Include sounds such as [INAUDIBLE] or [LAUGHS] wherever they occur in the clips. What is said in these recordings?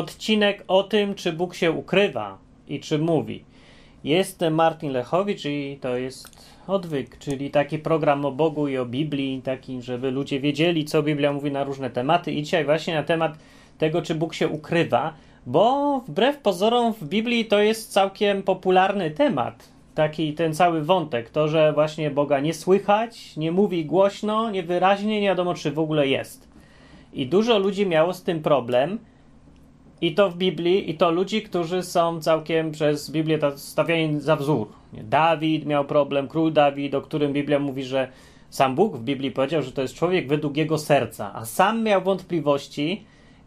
odcinek o tym, czy Bóg się ukrywa i czy mówi. Jestem Martin Lechowicz i to jest Odwyk, czyli taki program o Bogu i o Biblii, taki, żeby ludzie wiedzieli, co Biblia mówi na różne tematy. I dzisiaj właśnie na temat tego, czy Bóg się ukrywa, bo wbrew pozorom w Biblii to jest całkiem popularny temat. Taki ten cały wątek, to, że właśnie Boga nie słychać, nie mówi głośno, niewyraźnie, nie wiadomo, czy w ogóle jest. I dużo ludzi miało z tym problem. I to w Biblii, i to ludzi, którzy są całkiem przez Biblię stawiani za wzór. Dawid miał problem, król Dawid, o którym Biblia mówi, że sam Bóg w Biblii powiedział, że to jest człowiek według jego serca, a sam miał wątpliwości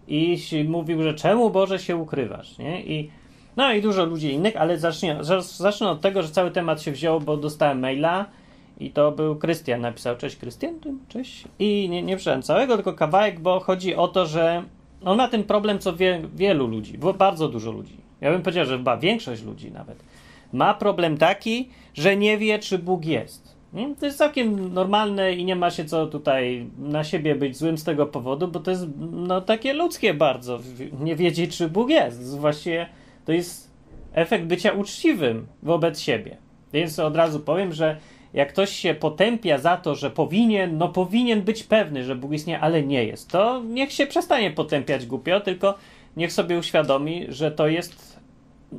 i mówił, że czemu Boże się ukrywasz, nie? I, no i dużo ludzi innych, ale zacznę, zacznę od tego, że cały temat się wziął, bo dostałem maila i to był Krystian, napisał, cześć Krystian, cześć. I nie, nie całego, tylko kawałek, bo chodzi o to, że on ma ten problem, co wie, wielu ludzi, bo bardzo dużo ludzi. Ja bym powiedział, że chyba większość ludzi nawet. Ma problem taki, że nie wie, czy Bóg jest. To jest całkiem normalne i nie ma się co tutaj na siebie być złym z tego powodu, bo to jest no, takie ludzkie bardzo. Nie wiedzieć, czy Bóg jest. Właściwie to jest efekt bycia uczciwym wobec siebie. Więc od razu powiem, że jak ktoś się potępia za to, że powinien, no powinien być pewny, że Bóg istnieje, ale nie jest, to niech się przestanie potępiać głupio, tylko niech sobie uświadomi, że to jest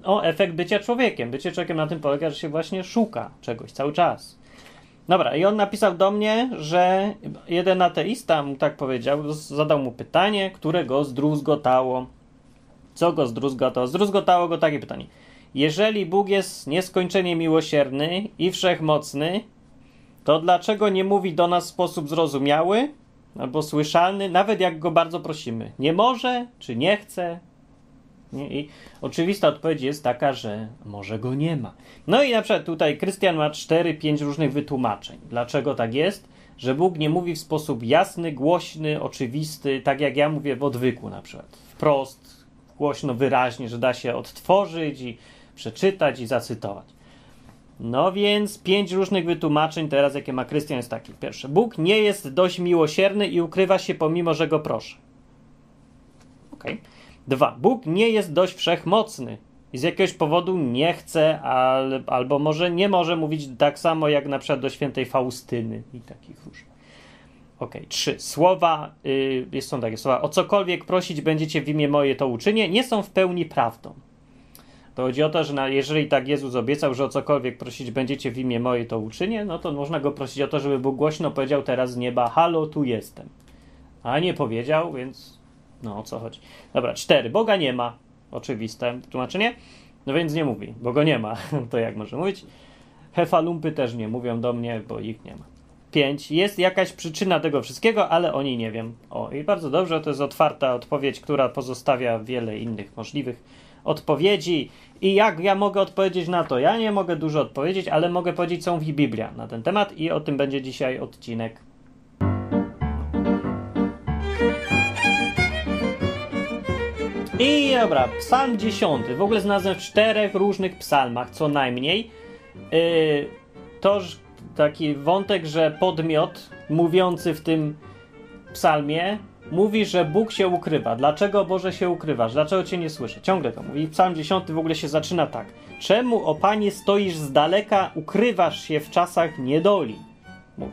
o, efekt bycia człowiekiem. Bycie człowiekiem na tym polega, że się właśnie szuka czegoś cały czas. Dobra, i on napisał do mnie, że jeden ateista mu tak powiedział, zadał mu pytanie, które go zdruzgotało. Co go zdruzgotało? Zdruzgotało go takie pytanie. Jeżeli Bóg jest nieskończenie miłosierny i wszechmocny, to dlaczego nie mówi do nas w sposób zrozumiały albo słyszalny, nawet jak go bardzo prosimy? Nie może, czy nie chce? I oczywista odpowiedź jest taka, że może go nie ma. No i na przykład tutaj Krystian ma 4-5 różnych wytłumaczeń. Dlaczego tak jest? Że Bóg nie mówi w sposób jasny, głośny, oczywisty, tak jak ja mówię w odwyku na przykład. Wprost, głośno, wyraźnie, że da się odtworzyć i przeczytać i zacytować. No więc pięć różnych wytłumaczeń teraz, jakie ma Krystian, jest taki. Pierwsze. Bóg nie jest dość miłosierny i ukrywa się pomimo, że go proszę. Ok. Dwa. Bóg nie jest dość wszechmocny i z jakiegoś powodu nie chce al, albo może nie może mówić tak samo jak na przykład do świętej Faustyny i takich różnych. Ok. Trzy. Słowa, yy, są takie słowa, o cokolwiek prosić będziecie w imię moje, to uczynię, nie są w pełni prawdą. To chodzi o to, że na, jeżeli tak Jezus obiecał, że o cokolwiek prosić będziecie w imię moje, to uczynię, no to można go prosić o to, żeby Bóg głośno powiedział teraz z nieba, halo, tu jestem. A nie powiedział, więc no o co chodzi. Dobra, cztery. Boga nie ma. Oczywiste tłumaczenie. No więc nie mówi, bo go nie ma. [LAUGHS] to jak może mówić? Hefalumpy też nie mówią do mnie, bo ich nie ma. Pięć. Jest jakaś przyczyna tego wszystkiego, ale o niej nie wiem. O, i bardzo dobrze, to jest otwarta odpowiedź, która pozostawia wiele innych możliwych odpowiedzi. I jak ja mogę odpowiedzieć na to? Ja nie mogę dużo odpowiedzieć, ale mogę powiedzieć, co mówi Biblia na ten temat i o tym będzie dzisiaj odcinek. I dobra, psalm 10. W ogóle znalazłem w czterech różnych psalmach, co najmniej. Yy, to taki wątek, że podmiot mówiący w tym psalmie mówi, że Bóg się ukrywa. Dlaczego Boże się ukrywasz? Dlaczego cię nie słyszę? Ciągle to mówi. Psalm 10 w ogóle się zaczyna tak. Czemu, o Panie, stoisz z daleka, ukrywasz się w czasach niedoli? Mówi.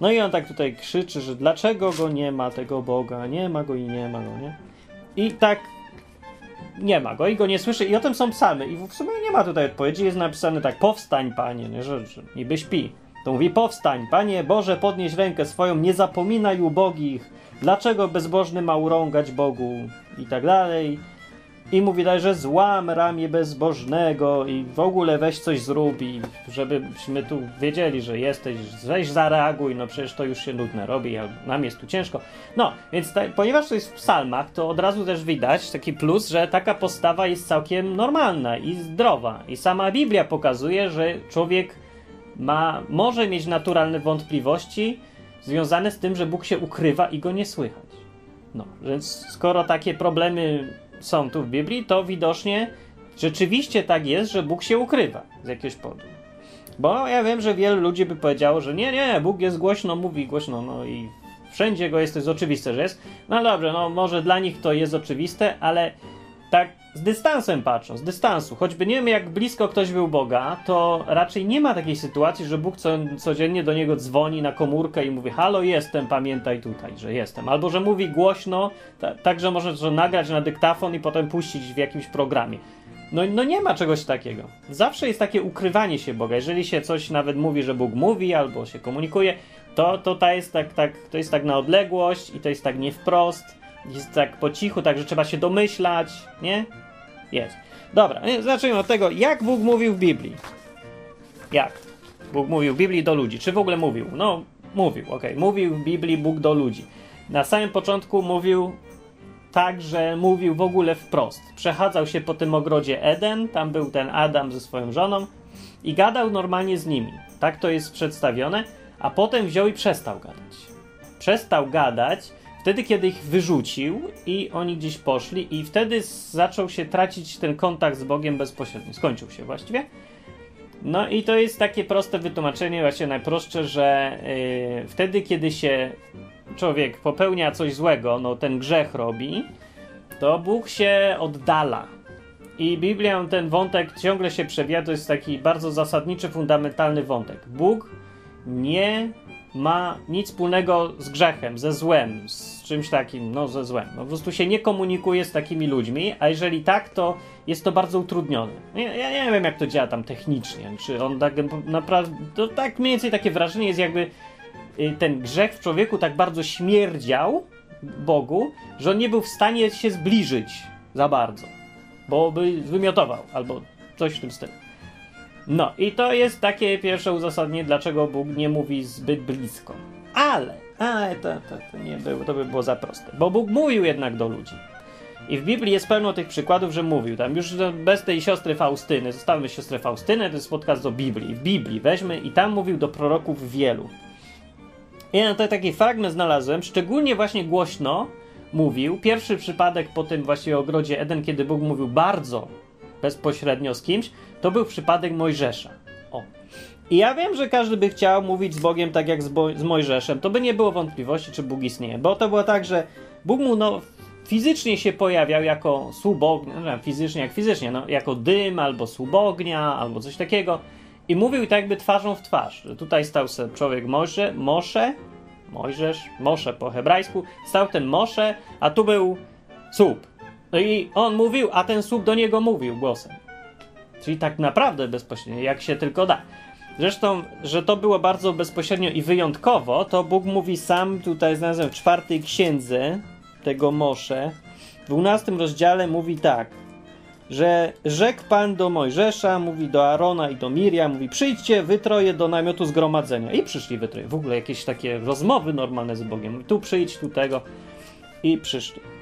No i on tak tutaj krzyczy, że dlaczego go nie ma, tego Boga? Nie ma go i nie ma go, nie? I tak nie ma go i go nie słyszy. I o tym są psalmy. I w sumie nie ma tutaj odpowiedzi. Jest napisane tak, powstań, Panie, nie? Że, że niby śpi. To mówi, powstań, Panie Boże, podnieś rękę swoją, nie zapominaj ubogich, dlaczego bezbożny ma urągać Bogu i tak dalej. I mówi dalej, że złam ramię bezbożnego i w ogóle weź coś zrób żebyśmy tu wiedzieli, że jesteś, weź zareaguj, no przecież to już się nudne robi, a nam jest tu ciężko. No, więc ta, ponieważ to jest w psalmach, to od razu też widać taki plus, że taka postawa jest całkiem normalna i zdrowa. I sama Biblia pokazuje, że człowiek ma, może mieć naturalne wątpliwości związane z tym, że Bóg się ukrywa i go nie słychać. No, więc skoro takie problemy są tu w Biblii, to widocznie rzeczywiście tak jest, że Bóg się ukrywa z jakiegoś powodu. Bo ja wiem, że wielu ludzi by powiedziało, że nie, nie, Bóg jest głośno, mówi głośno, no i wszędzie go jest, to jest oczywiste, że jest. No dobrze, no może dla nich to jest oczywiste, ale tak z dystansem patrząc, z dystansu, choćby nie wiem jak blisko ktoś był Boga, to raczej nie ma takiej sytuacji, że Bóg co, codziennie do niego dzwoni na komórkę i mówi halo jestem, pamiętaj tutaj, że jestem. Albo że mówi głośno, ta, tak że może to nagrać na dyktafon i potem puścić w jakimś programie. No, no nie ma czegoś takiego. Zawsze jest takie ukrywanie się Boga. Jeżeli się coś nawet mówi, że Bóg mówi albo się komunikuje, to, to, to, jest, tak, tak, to jest tak na odległość i to jest tak nie wprost, jest tak po cichu, tak że trzeba się domyślać, nie? Jest. Dobra, zacznijmy od tego, jak Bóg mówił w Biblii. Jak? Bóg mówił w Biblii do ludzi. Czy w ogóle mówił? No, mówił, ok. Mówił w Biblii Bóg do ludzi. Na samym początku mówił tak, że mówił w ogóle wprost. Przechadzał się po tym ogrodzie Eden, tam był ten Adam ze swoją żoną i gadał normalnie z nimi. Tak to jest przedstawione, a potem wziął i przestał gadać. Przestał gadać wtedy, kiedy ich wyrzucił i oni gdzieś poszli i wtedy zaczął się tracić ten kontakt z Bogiem bezpośrednio. Skończył się właściwie. No i to jest takie proste wytłumaczenie, właśnie najprostsze, że yy, wtedy, kiedy się człowiek popełnia coś złego, no ten grzech robi, to Bóg się oddala. I Biblia ten wątek ciągle się przewija, to jest taki bardzo zasadniczy, fundamentalny wątek. Bóg nie ma nic wspólnego z grzechem, ze złem, z czymś takim, no ze złem. No, po prostu się nie komunikuje z takimi ludźmi, a jeżeli tak, to jest to bardzo utrudnione. Ja, ja nie wiem, jak to działa tam technicznie, czy on tak naprawdę, to tak mniej więcej takie wrażenie jest jakby Y, ten grzech w człowieku tak bardzo śmierdział Bogu, że on nie był w stanie się zbliżyć za bardzo, bo by wymiotował albo coś w tym stylu. No i to jest takie pierwsze uzasadnienie, dlaczego Bóg nie mówi zbyt blisko. Ale, ale to, to, to nie było, to by było za proste, bo Bóg mówił jednak do ludzi. I w Biblii jest pełno tych przykładów, że mówił. Tam już bez tej siostry Faustyny, zostawmy siostrę Faustynę, to jest podcast do Biblii. W Biblii weźmy i tam mówił do proroków wielu. Ja tutaj taki fragment znalazłem, szczególnie właśnie głośno mówił. Pierwszy przypadek po tym właśnie ogrodzie Eden, kiedy Bóg mówił bardzo bezpośrednio z kimś, to był przypadek Mojżesza. O. I ja wiem, że każdy by chciał mówić z Bogiem tak jak z, Bo z Mojżeszem. To by nie było wątpliwości, czy Bóg istnieje. Bo to było tak, że Bóg mu no, fizycznie się pojawiał jako słup ognia, no, fizycznie jak fizycznie, no, jako dym albo słup ognia, albo coś takiego. I mówił tak jakby twarzą w twarz. Tutaj stał sobie człowiek Mosze, Mosze, Mojżesz, Mosze po hebrajsku, stał ten Mosze, a tu był słup. No i on mówił, a ten słup do niego mówił głosem. Czyli tak naprawdę bezpośrednio, jak się tylko da. Zresztą, że to było bardzo bezpośrednio i wyjątkowo, to Bóg mówi sam tutaj znalazłem w czwartej księdze tego Mosze. W dwunastym rozdziale mówi tak że rzekł Pan do Mojżesza, mówi do Arona i do Miria, mówi przyjdźcie wytroje do namiotu zgromadzenia. I przyszli wytroje. W ogóle jakieś takie rozmowy normalne z Bogiem. Tu przyjdź, tu tego. I przyszli.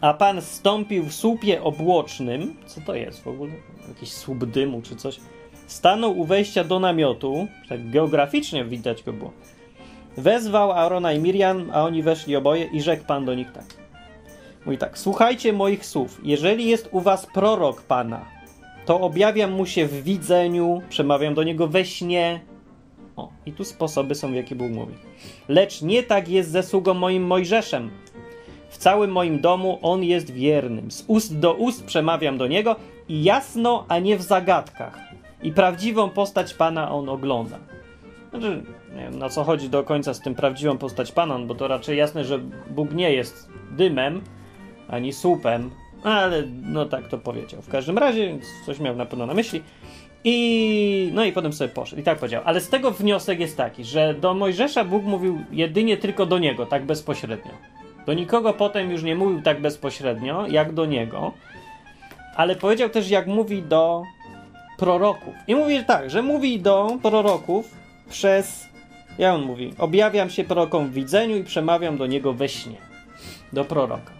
A Pan stąpił w słupie obłocznym. Co to jest w ogóle? Jakiś słup dymu czy coś. Stanął u wejścia do namiotu. Tak geograficznie widać go było. Wezwał Arona i Miriam, a oni weszli oboje i rzekł Pan do nich tak. Mówi tak, słuchajcie moich słów. Jeżeli jest u was prorok Pana, to objawiam mu się w widzeniu, przemawiam do niego we śnie. O, i tu sposoby są, w jakie Bóg mówi. Lecz nie tak jest ze sługą moim Mojżeszem. W całym moim domu on jest wiernym. Z ust do ust przemawiam do niego i jasno, a nie w zagadkach. I prawdziwą postać Pana on ogląda. Znaczy, nie wiem na co chodzi do końca z tym prawdziwą postać Pana, bo to raczej jasne, że Bóg nie jest dymem, ani słupem, ale no tak to powiedział. W każdym razie coś miał na pewno na myśli. I no i potem sobie poszedł. I tak powiedział. Ale z tego wniosek jest taki, że do Mojżesza Bóg mówił jedynie tylko do niego, tak bezpośrednio. Do nikogo potem już nie mówił tak bezpośrednio, jak do niego. Ale powiedział też, jak mówi do proroków. I mówi tak, że mówi do proroków przez. Jak on mówi? Objawiam się prorokom w widzeniu i przemawiam do niego we śnie. Do proroka.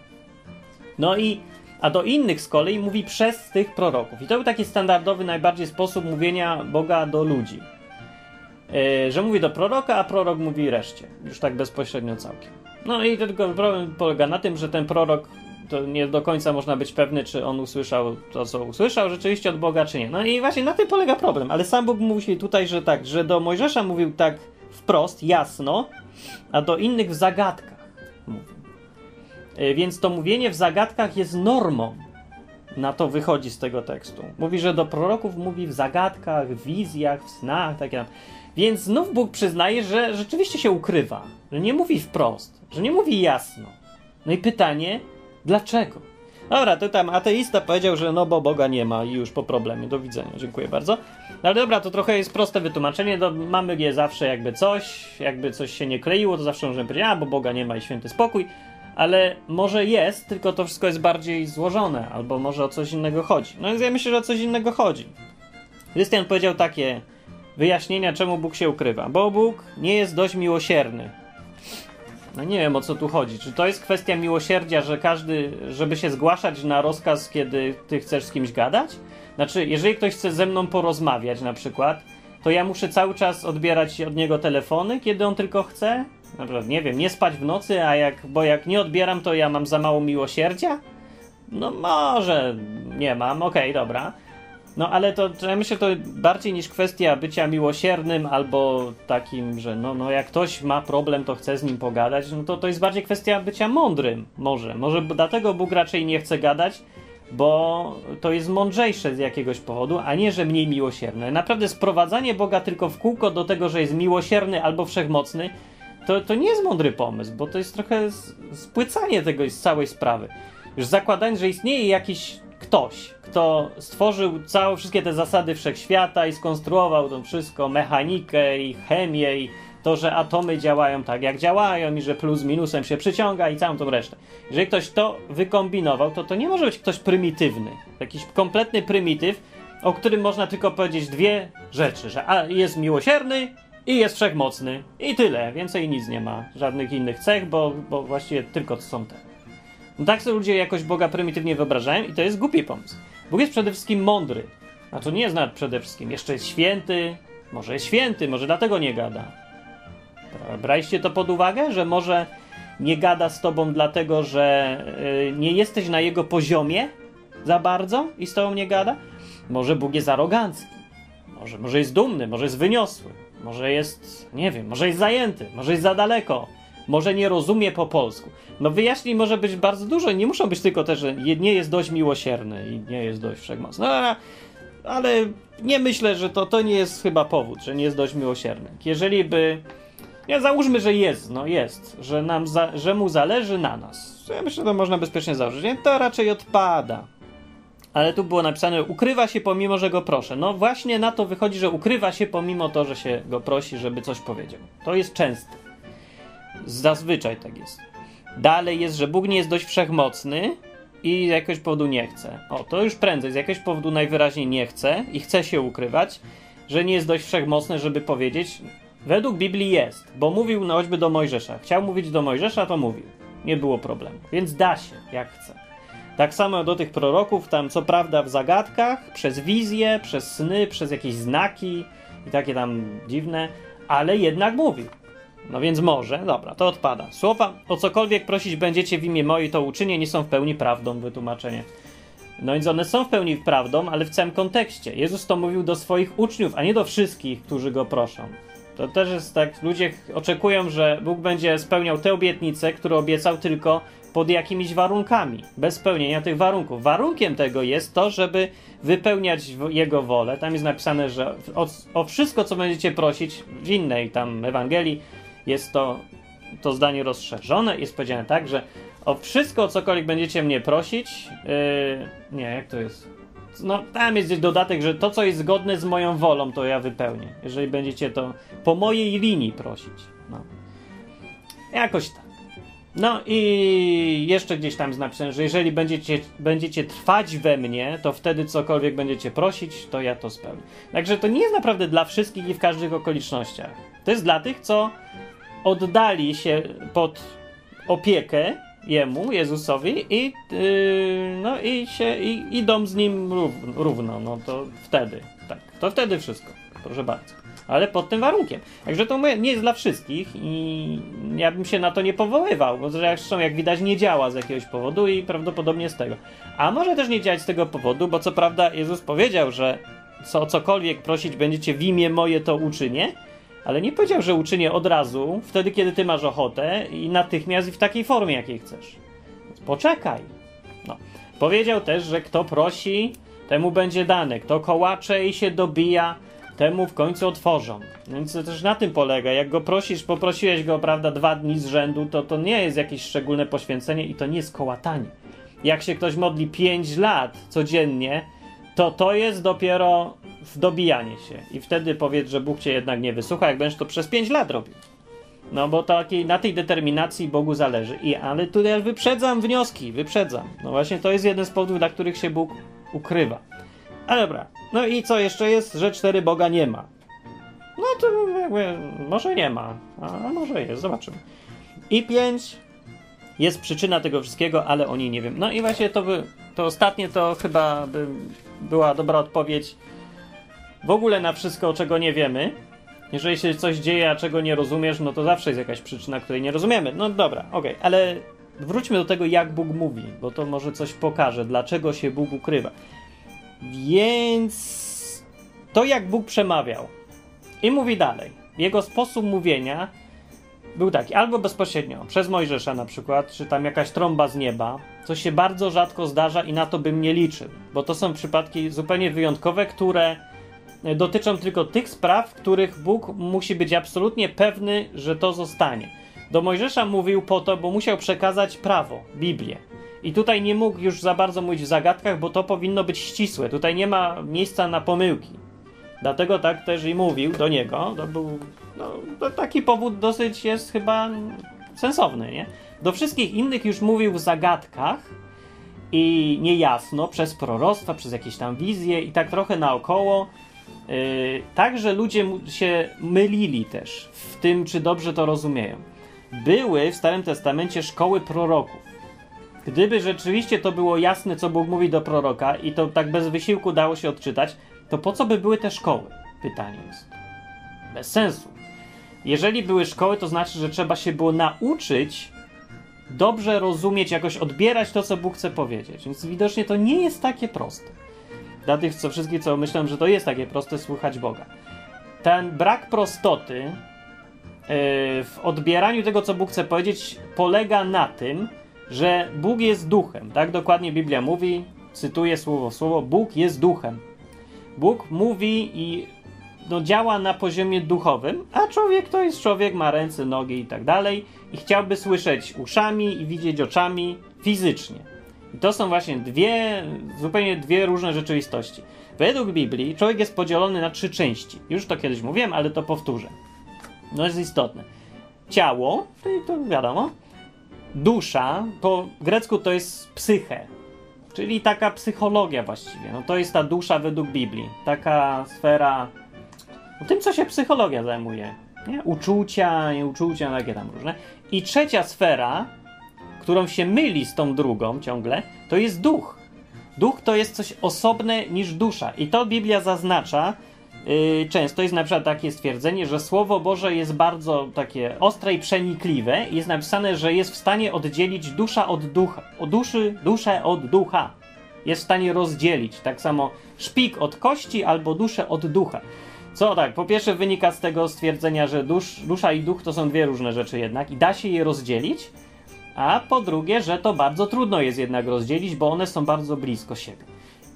No i a do innych z kolei mówi przez tych proroków. I to był taki standardowy, najbardziej sposób mówienia Boga do ludzi. Yy, że mówi do proroka, a prorok mówi reszcie. Już tak bezpośrednio całkiem. No i tylko problem polega na tym, że ten prorok to nie do końca można być pewny, czy on usłyszał to, co usłyszał rzeczywiście od Boga, czy nie. No i właśnie na tym polega problem. Ale sam Bóg mówi tutaj, że tak, że do Mojżesza mówił tak wprost, jasno, a do innych w zagadkach. E, więc to mówienie w zagadkach jest normą. Na to wychodzi z tego tekstu. Mówi, że do proroków mówi w zagadkach, w wizjach, w snach, takie tam. Więc znów Bóg przyznaje, że rzeczywiście się ukrywa, że nie mówi wprost, że nie mówi jasno. No i pytanie, dlaczego? Dobra, to tam ateista powiedział, że no bo Boga nie ma i już po problemie. Do widzenia, dziękuję bardzo. No ale dobra, to trochę jest proste wytłumaczenie. Do, mamy je zawsze jakby coś, jakby coś się nie kleiło, to zawsze możemy powiedzieć, a bo Boga nie ma i święty spokój. Ale może jest, tylko to wszystko jest bardziej złożone, albo może o coś innego chodzi. No więc ja myślę, że o coś innego chodzi. Krystian powiedział takie wyjaśnienia, czemu Bóg się ukrywa. Bo Bóg nie jest dość miłosierny. No nie wiem o co tu chodzi. Czy to jest kwestia miłosierdzia, że każdy, żeby się zgłaszać na rozkaz, kiedy ty chcesz z kimś gadać? Znaczy, jeżeli ktoś chce ze mną porozmawiać na przykład, to ja muszę cały czas odbierać od niego telefony, kiedy on tylko chce? Na przykład, nie wiem, nie spać w nocy, a jak, bo jak nie odbieram, to ja mam za mało miłosierdzia? No może nie mam, okej, okay, dobra. No ale to, to ja myślę, to bardziej niż kwestia bycia miłosiernym albo takim, że no, no jak ktoś ma problem, to chce z nim pogadać, no to to jest bardziej kwestia bycia mądrym może. Może dlatego Bóg raczej nie chce gadać, bo to jest mądrzejsze z jakiegoś powodu, a nie, że mniej miłosierny. Naprawdę sprowadzanie Boga tylko w kółko do tego, że jest miłosierny albo wszechmocny, to, to nie jest mądry pomysł, bo to jest trochę spłycanie tego z całej sprawy. Już zakładając, że istnieje jakiś ktoś, kto stworzył całe, wszystkie te zasady wszechświata i skonstruował to wszystko, mechanikę i chemię i to, że atomy działają tak, jak działają i że plus minusem się przyciąga i całą tą resztę. Jeżeli ktoś to wykombinował, to to nie może być ktoś prymitywny. Jakiś kompletny prymityw, o którym można tylko powiedzieć dwie rzeczy, że jest miłosierny i jest wszechmocny i tyle. Więcej nic nie ma, żadnych innych cech, bo, bo właściwie tylko to są te. No tak sobie ludzie jakoś Boga prymitywnie wyobrażają i to jest głupi pomysł. Bóg jest przede wszystkim mądry. To nie jest nawet przede wszystkim. Jeszcze jest święty. Może jest święty, może dlatego nie gada. Braliście to pod uwagę, że może nie gada z tobą dlatego, że yy, nie jesteś na jego poziomie za bardzo i z tobą nie gada? Może Bóg jest arogancki. Może, może jest dumny, może jest wyniosły. Może jest, nie wiem, może jest zajęty, może jest za daleko może nie rozumie po polsku. No wyjaśnień może być bardzo dużo, nie muszą być tylko te, że nie jest dość miłosierny i nie jest dość wszechmocny. No, ale nie myślę, że to, to nie jest chyba powód, że nie jest dość miłosierny. Jeżeli by. Ja załóżmy, że jest, no jest, że, nam za, że mu zależy na nas. Ja myślę, że to można bezpiecznie założyć. Nie? To raczej odpada. Ale tu było napisane, ukrywa się pomimo, że go proszę. No właśnie na to wychodzi, że ukrywa się pomimo to, że się go prosi, żeby coś powiedział. To jest częste. Zazwyczaj tak jest. Dalej jest, że Bóg nie jest dość wszechmocny i z jakiegoś powodu nie chce. O, to już prędzej, z jakiegoś powodu najwyraźniej nie chce i chce się ukrywać, że nie jest dość wszechmocny, żeby powiedzieć. Według Biblii jest, bo mówił no, choćby do Mojżesza. Chciał mówić do Mojżesza, to mówił. Nie było problemu. Więc da się, jak chce. Tak samo do tych proroków, tam co prawda w zagadkach, przez wizje, przez sny, przez jakieś znaki i takie tam dziwne, ale jednak mówił. No więc może, dobra, to odpada. Słowa, o cokolwiek prosić będziecie w imię moje, to uczynię, nie są w pełni prawdą, wytłumaczenie. No więc one są w pełni prawdą, ale w całym kontekście. Jezus to mówił do swoich uczniów, a nie do wszystkich, którzy go proszą. To też jest tak, ludzie oczekują, że Bóg będzie spełniał te obietnice, które obiecał tylko pod jakimiś warunkami, bez spełnienia tych warunków. Warunkiem tego jest to, żeby wypełniać Jego wolę. Tam jest napisane, że o, o wszystko, co będziecie prosić w innej tam Ewangelii, jest to, to zdanie rozszerzone. Jest powiedziane tak, że o wszystko, o cokolwiek będziecie mnie prosić, yy, nie, jak to jest? No, tam jest gdzieś dodatek, że to, co jest zgodne z moją wolą, to ja wypełnię. Jeżeli będziecie to po mojej linii prosić. No. Jakoś tak. No i jeszcze gdzieś tam jest napisane, że jeżeli będziecie, będziecie trwać we mnie, to wtedy cokolwiek będziecie prosić, to ja to spełnię. Także to nie jest naprawdę dla wszystkich i w każdych okolicznościach. To jest dla tych, co oddali się pod opiekę jemu, Jezusowi i, yy, no, i się i, idą z nim równo, równo, no to wtedy, tak, to wtedy wszystko, proszę bardzo. Ale pod tym warunkiem. Także to nie jest dla wszystkich i ja bym się na to nie powoływał, bo zresztą jak widać nie działa z jakiegoś powodu i prawdopodobnie z tego. A może też nie działać z tego powodu, bo co prawda Jezus powiedział, że co cokolwiek prosić będziecie w imię moje to uczynię, Ale nie powiedział, że uczynię od razu, wtedy kiedy ty masz ochotę i natychmiast i w takiej formie, jakiej chcesz. Poczekaj. No. Powiedział też, że kto prosi, temu będzie dane. Kto kołacze i się dobija, temu w końcu otworzą. Więc to też na tym polega. Jak go prosisz, poprosiłeś go, prawda, dwa dni z rzędu, to to nie jest jakieś szczególne poświęcenie i to nie jest kołatanie. Jak się ktoś modli 5 lat codziennie, to to jest dopiero dobijanie się. I wtedy powiedz, że Bóg cię jednak nie wysłucha, jak będziesz to przez 5 lat robił. No bo takiej, na tej determinacji Bogu zależy. I, ale tutaj wyprzedzam wnioski, wyprzedzam. No właśnie to jest jeden z powodów, dla których się Bóg ukrywa. Ale dobra. No i co jeszcze jest, że cztery Boga nie ma? No to jakby może nie ma, a może jest, zobaczymy. I pięć jest przyczyna tego wszystkiego, ale o niej nie wiem. No i właśnie to by, to ostatnie to chyba by była dobra odpowiedź w ogóle na wszystko, czego nie wiemy. Jeżeli się coś dzieje, a czego nie rozumiesz, no to zawsze jest jakaś przyczyna, której nie rozumiemy. No dobra, okej, okay. ale wróćmy do tego, jak Bóg mówi, bo to może coś pokaże, dlaczego się Bóg ukrywa. Więc to, jak Bóg przemawiał. I mówi dalej. Jego sposób mówienia był taki, albo bezpośrednio, przez Mojżesza na przykład, czy tam jakaś trąba z nieba, co się bardzo rzadko zdarza i na to bym nie liczył, bo to są przypadki zupełnie wyjątkowe, które dotyczą tylko tych spraw, w których Bóg musi być absolutnie pewny, że to zostanie. Do Mojżesza mówił po to, bo musiał przekazać prawo, Biblię. I tutaj nie mógł już za bardzo mówić w zagadkach, bo to powinno być ścisłe. Tutaj nie ma miejsca na pomyłki. Dlatego tak też i mówił do niego. To był no, to taki powód dosyć jest chyba sensowny, nie? Do wszystkich innych już mówił w zagadkach i niejasno, przez proroctwa, przez jakieś tam wizje i tak trochę naokoło. Yy, tak, że ludzie się mylili też w tym, czy dobrze to rozumieją. Były w Starym Testamencie szkoły proroków. Gdyby rzeczywiście to było jasne, co Bóg mówi do proroka i to tak bez wysiłku dało się odczytać, to po co by były te szkoły? Pytanie jest. Bez sensu. Jeżeli były szkoły, to znaczy, że trzeba się było nauczyć dobrze rozumieć, jakoś odbierać to, co Bóg chce powiedzieć. Więc widocznie to nie jest takie proste. Dla tych, co wszystkich, co myślą, że to jest takie proste, słuchać Boga. Ten brak prostoty yy, w odbieraniu tego, co Bóg chce powiedzieć, polega na tym, że Bóg jest duchem. Tak dokładnie Biblia mówi, cytuję słowo słowo, Bóg jest duchem. Bóg mówi i no, działa na poziomie duchowym, a człowiek to jest człowiek, ma ręce, nogi i tak dalej i chciałby słyszeć uszami i widzieć oczami fizycznie. To są właśnie dwie, zupełnie dwie różne rzeczywistości. Według Biblii człowiek jest podzielony na trzy części. Już to kiedyś mówiłem, ale to powtórzę. No jest istotne. Ciało, czyli to wiadomo, dusza, po grecku to jest psyche, czyli taka psychologia właściwie. No to jest ta dusza według Biblii. Taka sfera no, tym, co się psychologia zajmuje. Nie? Uczucia, nieuczucia, takie tam różne. I trzecia sfera, którą się myli z tą drugą ciągle, to jest duch. Duch to jest coś osobne niż dusza. I to Biblia zaznacza yy, często. Jest na przykład takie stwierdzenie, że Słowo Boże jest bardzo takie ostre i przenikliwe. Jest napisane, że jest w stanie oddzielić dusza od ducha. O duszy, duszę od ducha. Jest w stanie rozdzielić. Tak samo szpik od kości albo duszę od ducha. Co tak, po pierwsze wynika z tego stwierdzenia, że dusz, dusza i duch to są dwie różne rzeczy jednak i da się je rozdzielić, a po drugie, że to bardzo trudno jest jednak rozdzielić, bo one są bardzo blisko siebie.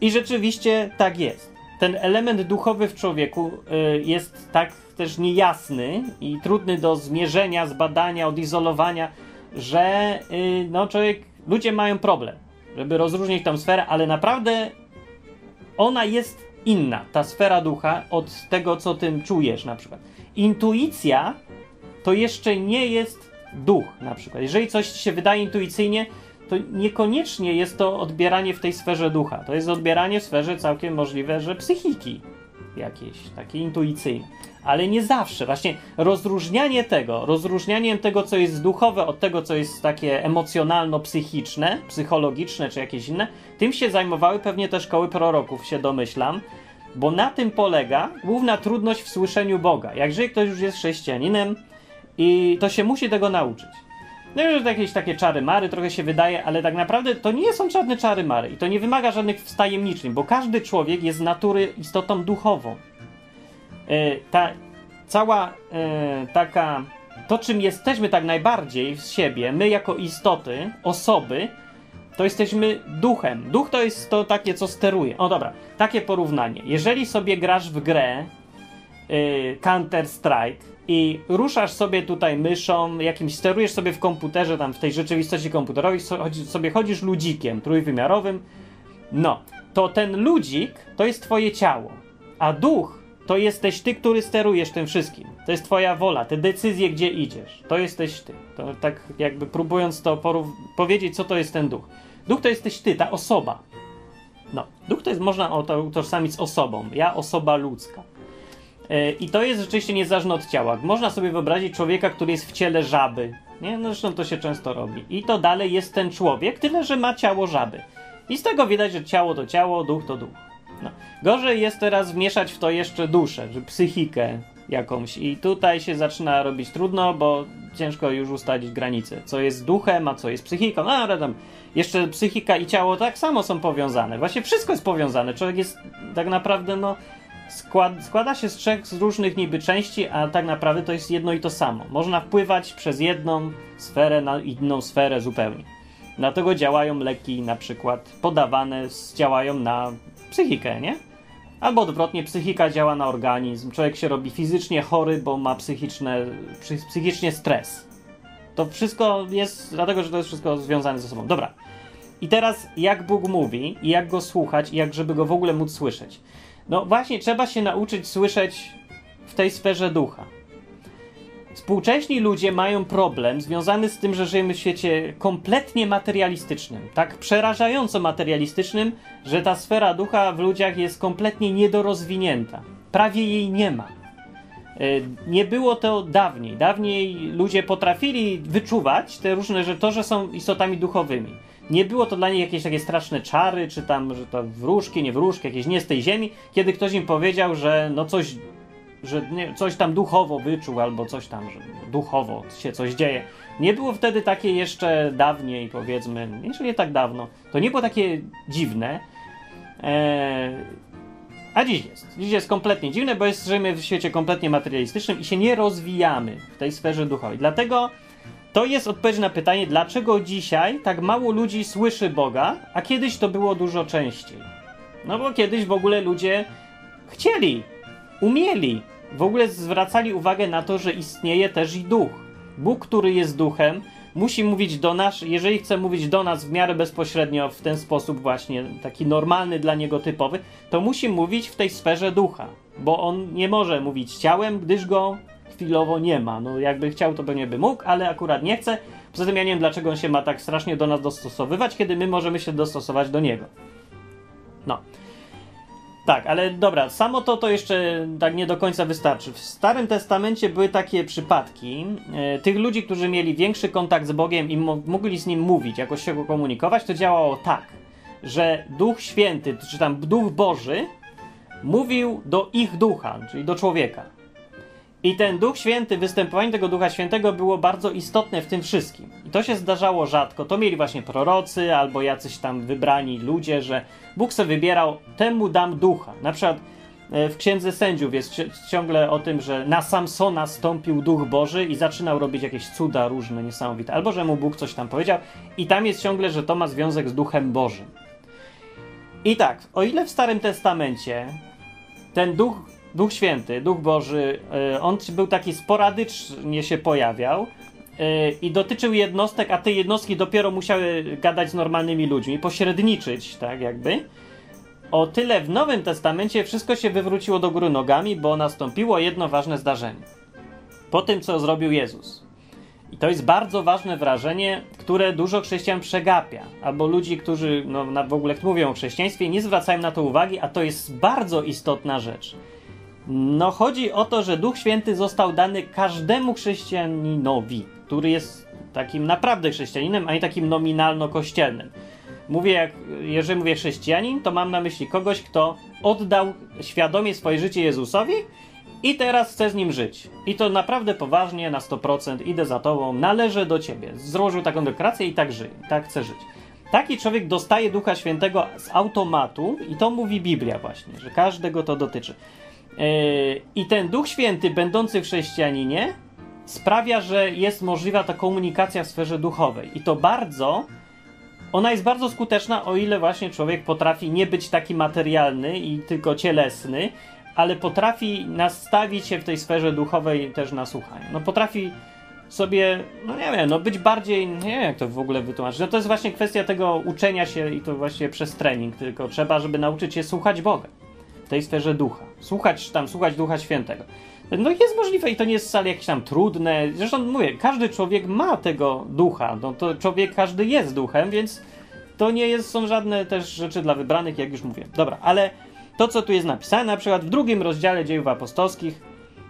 I rzeczywiście tak jest. Ten element duchowy w człowieku y, jest tak też niejasny i trudny do zmierzenia, zbadania, odizolowania, że y, no człowiek, ludzie mają problem, żeby rozróżnić tą sferę, ale naprawdę ona jest inna, ta sfera ducha, od tego, co tym czujesz na przykład. Intuicja to jeszcze nie jest duch na przykład. Jeżeli coś się wydaje intuicyjnie, to niekoniecznie jest to odbieranie w tej sferze ducha. To jest odbieranie w sferze całkiem możliwe, że psychiki jakieś, takie intuicyjne ale nie zawsze. Właśnie rozróżnianie tego, rozróżnianiem tego, co jest duchowe, od tego, co jest takie emocjonalno-psychiczne, psychologiczne czy jakieś inne, tym się zajmowały pewnie te szkoły proroków, się domyślam, bo na tym polega główna trudność w słyszeniu Boga. Jakże ktoś już jest chrześcijaninem i to się musi tego nauczyć. No już jakieś takie czary mary trochę się wydaje, ale tak naprawdę to nie są żadne czary mary i to nie wymaga żadnych wstajemniczeń, bo każdy człowiek jest z natury istotą duchową. E, ta cała e, taka, to czym jesteśmy tak najbardziej z siebie, my jako istoty, osoby, to jesteśmy duchem. Duch to jest to takie, co steruje. O dobra, takie porównanie. Jeżeli sobie grasz w grę y, Counter Strike i ruszasz sobie tutaj myszą, jakimś sterujesz sobie w komputerze, tam w tej rzeczywistości komputerowej, sobie chodzisz ludzikiem trójwymiarowym, no, to ten ludzik to jest twoje ciało, a duch to jesteś ty, który sterujesz tym wszystkim. To jest twoja wola, te decyzje, gdzie idziesz. To jesteś ty. To tak jakby próbując to powiedzieć, co to jest ten duch. Duch to jesteś ty, ta osoba. No, duch to jest, można to utożsamić z osobą. Ja, osoba ludzka. Yy, I to jest rzeczywiście niezależne od ciała. Można sobie wyobrazić człowieka, który jest w ciele żaby. Nie? No zresztą to się często robi. I to dalej jest ten człowiek, tyle że ma ciało żaby. I z tego widać, że ciało to ciało, duch to duch. No. Gorzej jest teraz wmieszać w to jeszcze duszę, że psychikę jakąś. I tutaj się zaczyna robić trudno, bo ciężko już ustalić granice. Co jest duchem, a co jest psychiką. No, ale tam jeszcze psychika i ciało tak samo są powiązane. Właśnie wszystko jest powiązane. Człowiek jest tak naprawdę, no, skład, składa się z trzech z różnych niby części, a tak naprawdę to jest jedno i to samo. Można wpływać przez jedną sferę na inną sferę zupełnie. Dlatego działają leki na przykład podawane, działają na psychikę, nie? Albo odwrotnie, psychika działa na organizm. Człowiek się robi fizycznie chory, bo ma psychiczne, psychicznie stres. To wszystko jest, dlatego że to jest wszystko związane ze sobą. Dobra. I teraz, jak Bóg mówi, i jak go słuchać, i jak żeby go w ogóle móc słyszeć. No właśnie, trzeba się nauczyć słyszeć w tej sferze ducha. Współcześni ludzie mają problem związany z tym, że żyjemy w świecie kompletnie materialistycznym, tak przerażająco materialistycznym, że ta sfera ducha w ludziach jest kompletnie niedorozwinięta. Prawie jej nie ma. E, nie było to dawniej. Dawniej ludzie potrafili wyczuwać te różne rzeczy, to, że są istotami duchowymi. Nie było to dla nich jakieś takie straszne czary, czy tam, że to wróżki, nie wróżki, jakieś nie z tej ziemi, kiedy ktoś im powiedział, że no coś że nie, coś tam duchowo wyczuł, albo coś tam, że duchowo się coś dzieje. Nie było wtedy takie jeszcze dawniej, powiedzmy, jeszcze nie tak dawno. To nie było takie dziwne. Eee, a dziś jest. Dziś jest kompletnie dziwne, bo jest, żyjemy w świecie kompletnie materialistycznym i się nie rozwijamy w tej sferze duchowej. Dlatego to jest odpowiedź na pytanie, dlaczego dzisiaj tak mało ludzi słyszy Boga, a kiedyś to było dużo częściej. No bo kiedyś w ogóle ludzie chcieli, umieli, w ogóle zwracali uwagę na to, że istnieje też i duch. Bóg, który jest duchem, musi mówić do nas, jeżeli chce mówić do nas w miarę bezpośrednio w ten sposób właśnie, taki normalny dla niego typowy, to musi mówić w tej sferze ducha, bo on nie może mówić ciałem, gdyż go chwilowo nie ma. No jakby chciał, to pewnie by mógł, ale akurat nie chce. Poza tym ja nie wiem, dlaczego on się ma tak strasznie do nas dostosowywać, kiedy my możemy się dostosować do niego. No. Tak, ale dobra, samo to to jeszcze tak nie do końca wystarczy. W Starym Testamencie były takie przypadki e, tych ludzi, którzy mieli większy kontakt z Bogiem i mo mogli z nim mówić, jakoś się go komunikować, to działało tak, że Duch Święty, czy tam Duch Boży mówił do ich ducha, czyli do człowieka. I ten Duch Święty, występowanie tego Ducha Świętego było bardzo istotne w tym wszystkim. I to się zdarzało rzadko. To mieli właśnie prorocy albo jacyś tam wybrani ludzie, że Bóg sobie wybierał, temu dam ducha. Na przykład e, w Księdze Sędziów jest ciągle o tym, że na Samsona stąpił Duch Boży i zaczynał robić jakieś cuda różne, niesamowite. Albo, że mu Bóg coś tam powiedział. I tam jest ciągle, że to ma związek z Duchem Bożym. I tak, o ile w Starym Testamencie ten Duch Duch Święty, Duch Boży, e, on był taki sporadycznie się pojawiał e, i dotyczył jednostek, a te jednostki dopiero musiały gadać z normalnymi ludźmi, pośredniczyć, tak jakby. O tyle w Nowym Testamencie wszystko się wywróciło do góry nogami, bo nastąpiło jedno ważne zdarzenie. Po tym, co zrobił Jezus. I to jest bardzo ważne wrażenie, które dużo chrześcijan przegapia, albo ludzi, którzy no, w ogóle mówią o chrześcijaństwie, nie zwracają na to uwagi, a to jest bardzo istotna rzecz. No chodzi o to, że Duch Święty został dany każdemu chrześcijaninowi, który jest takim naprawdę chrześcijaninem, a nie takim nominalno-kościelnym. Mówię, jak, jeżeli mówię chrześcijanin, to mam na myśli kogoś, kto oddał świadomie swoje życie Jezusowi i teraz chce z nim żyć. I to naprawdę poważnie, na 100%, idę za tobą, należę do ciebie. Złożył taką deklarację i tak żyje, tak chce żyć. Taki człowiek dostaje Ducha Świętego z automatu i to mówi Biblia właśnie, że każdego to dotyczy. I ten Duch Święty, będący w chrześcijaninie, sprawia, że jest możliwa ta komunikacja w sferze duchowej. I to bardzo, ona jest bardzo skuteczna, o ile właśnie człowiek potrafi nie być taki materialny i tylko cielesny, ale potrafi nastawić się w tej sferze duchowej też na słuchanie. No potrafi sobie, no nie wiem, no być bardziej, nie wiem jak to w ogóle wytłumaczyć. No to jest właśnie kwestia tego uczenia się i to właśnie przez trening, tylko trzeba, żeby nauczyć się słuchać Boga w tej sferze ducha. Słuchać tam, słuchać Ducha Świętego. No jest możliwe i to nie jest wcale jakieś tam trudne. Zresztą mówię, każdy człowiek ma tego ducha. No to człowiek każdy jest duchem, więc to nie jest, są żadne też rzeczy dla wybranych, jak już mówię. Dobra, ale to, co tu jest napisane, na przykład w drugim rozdziale dziejów apostolskich,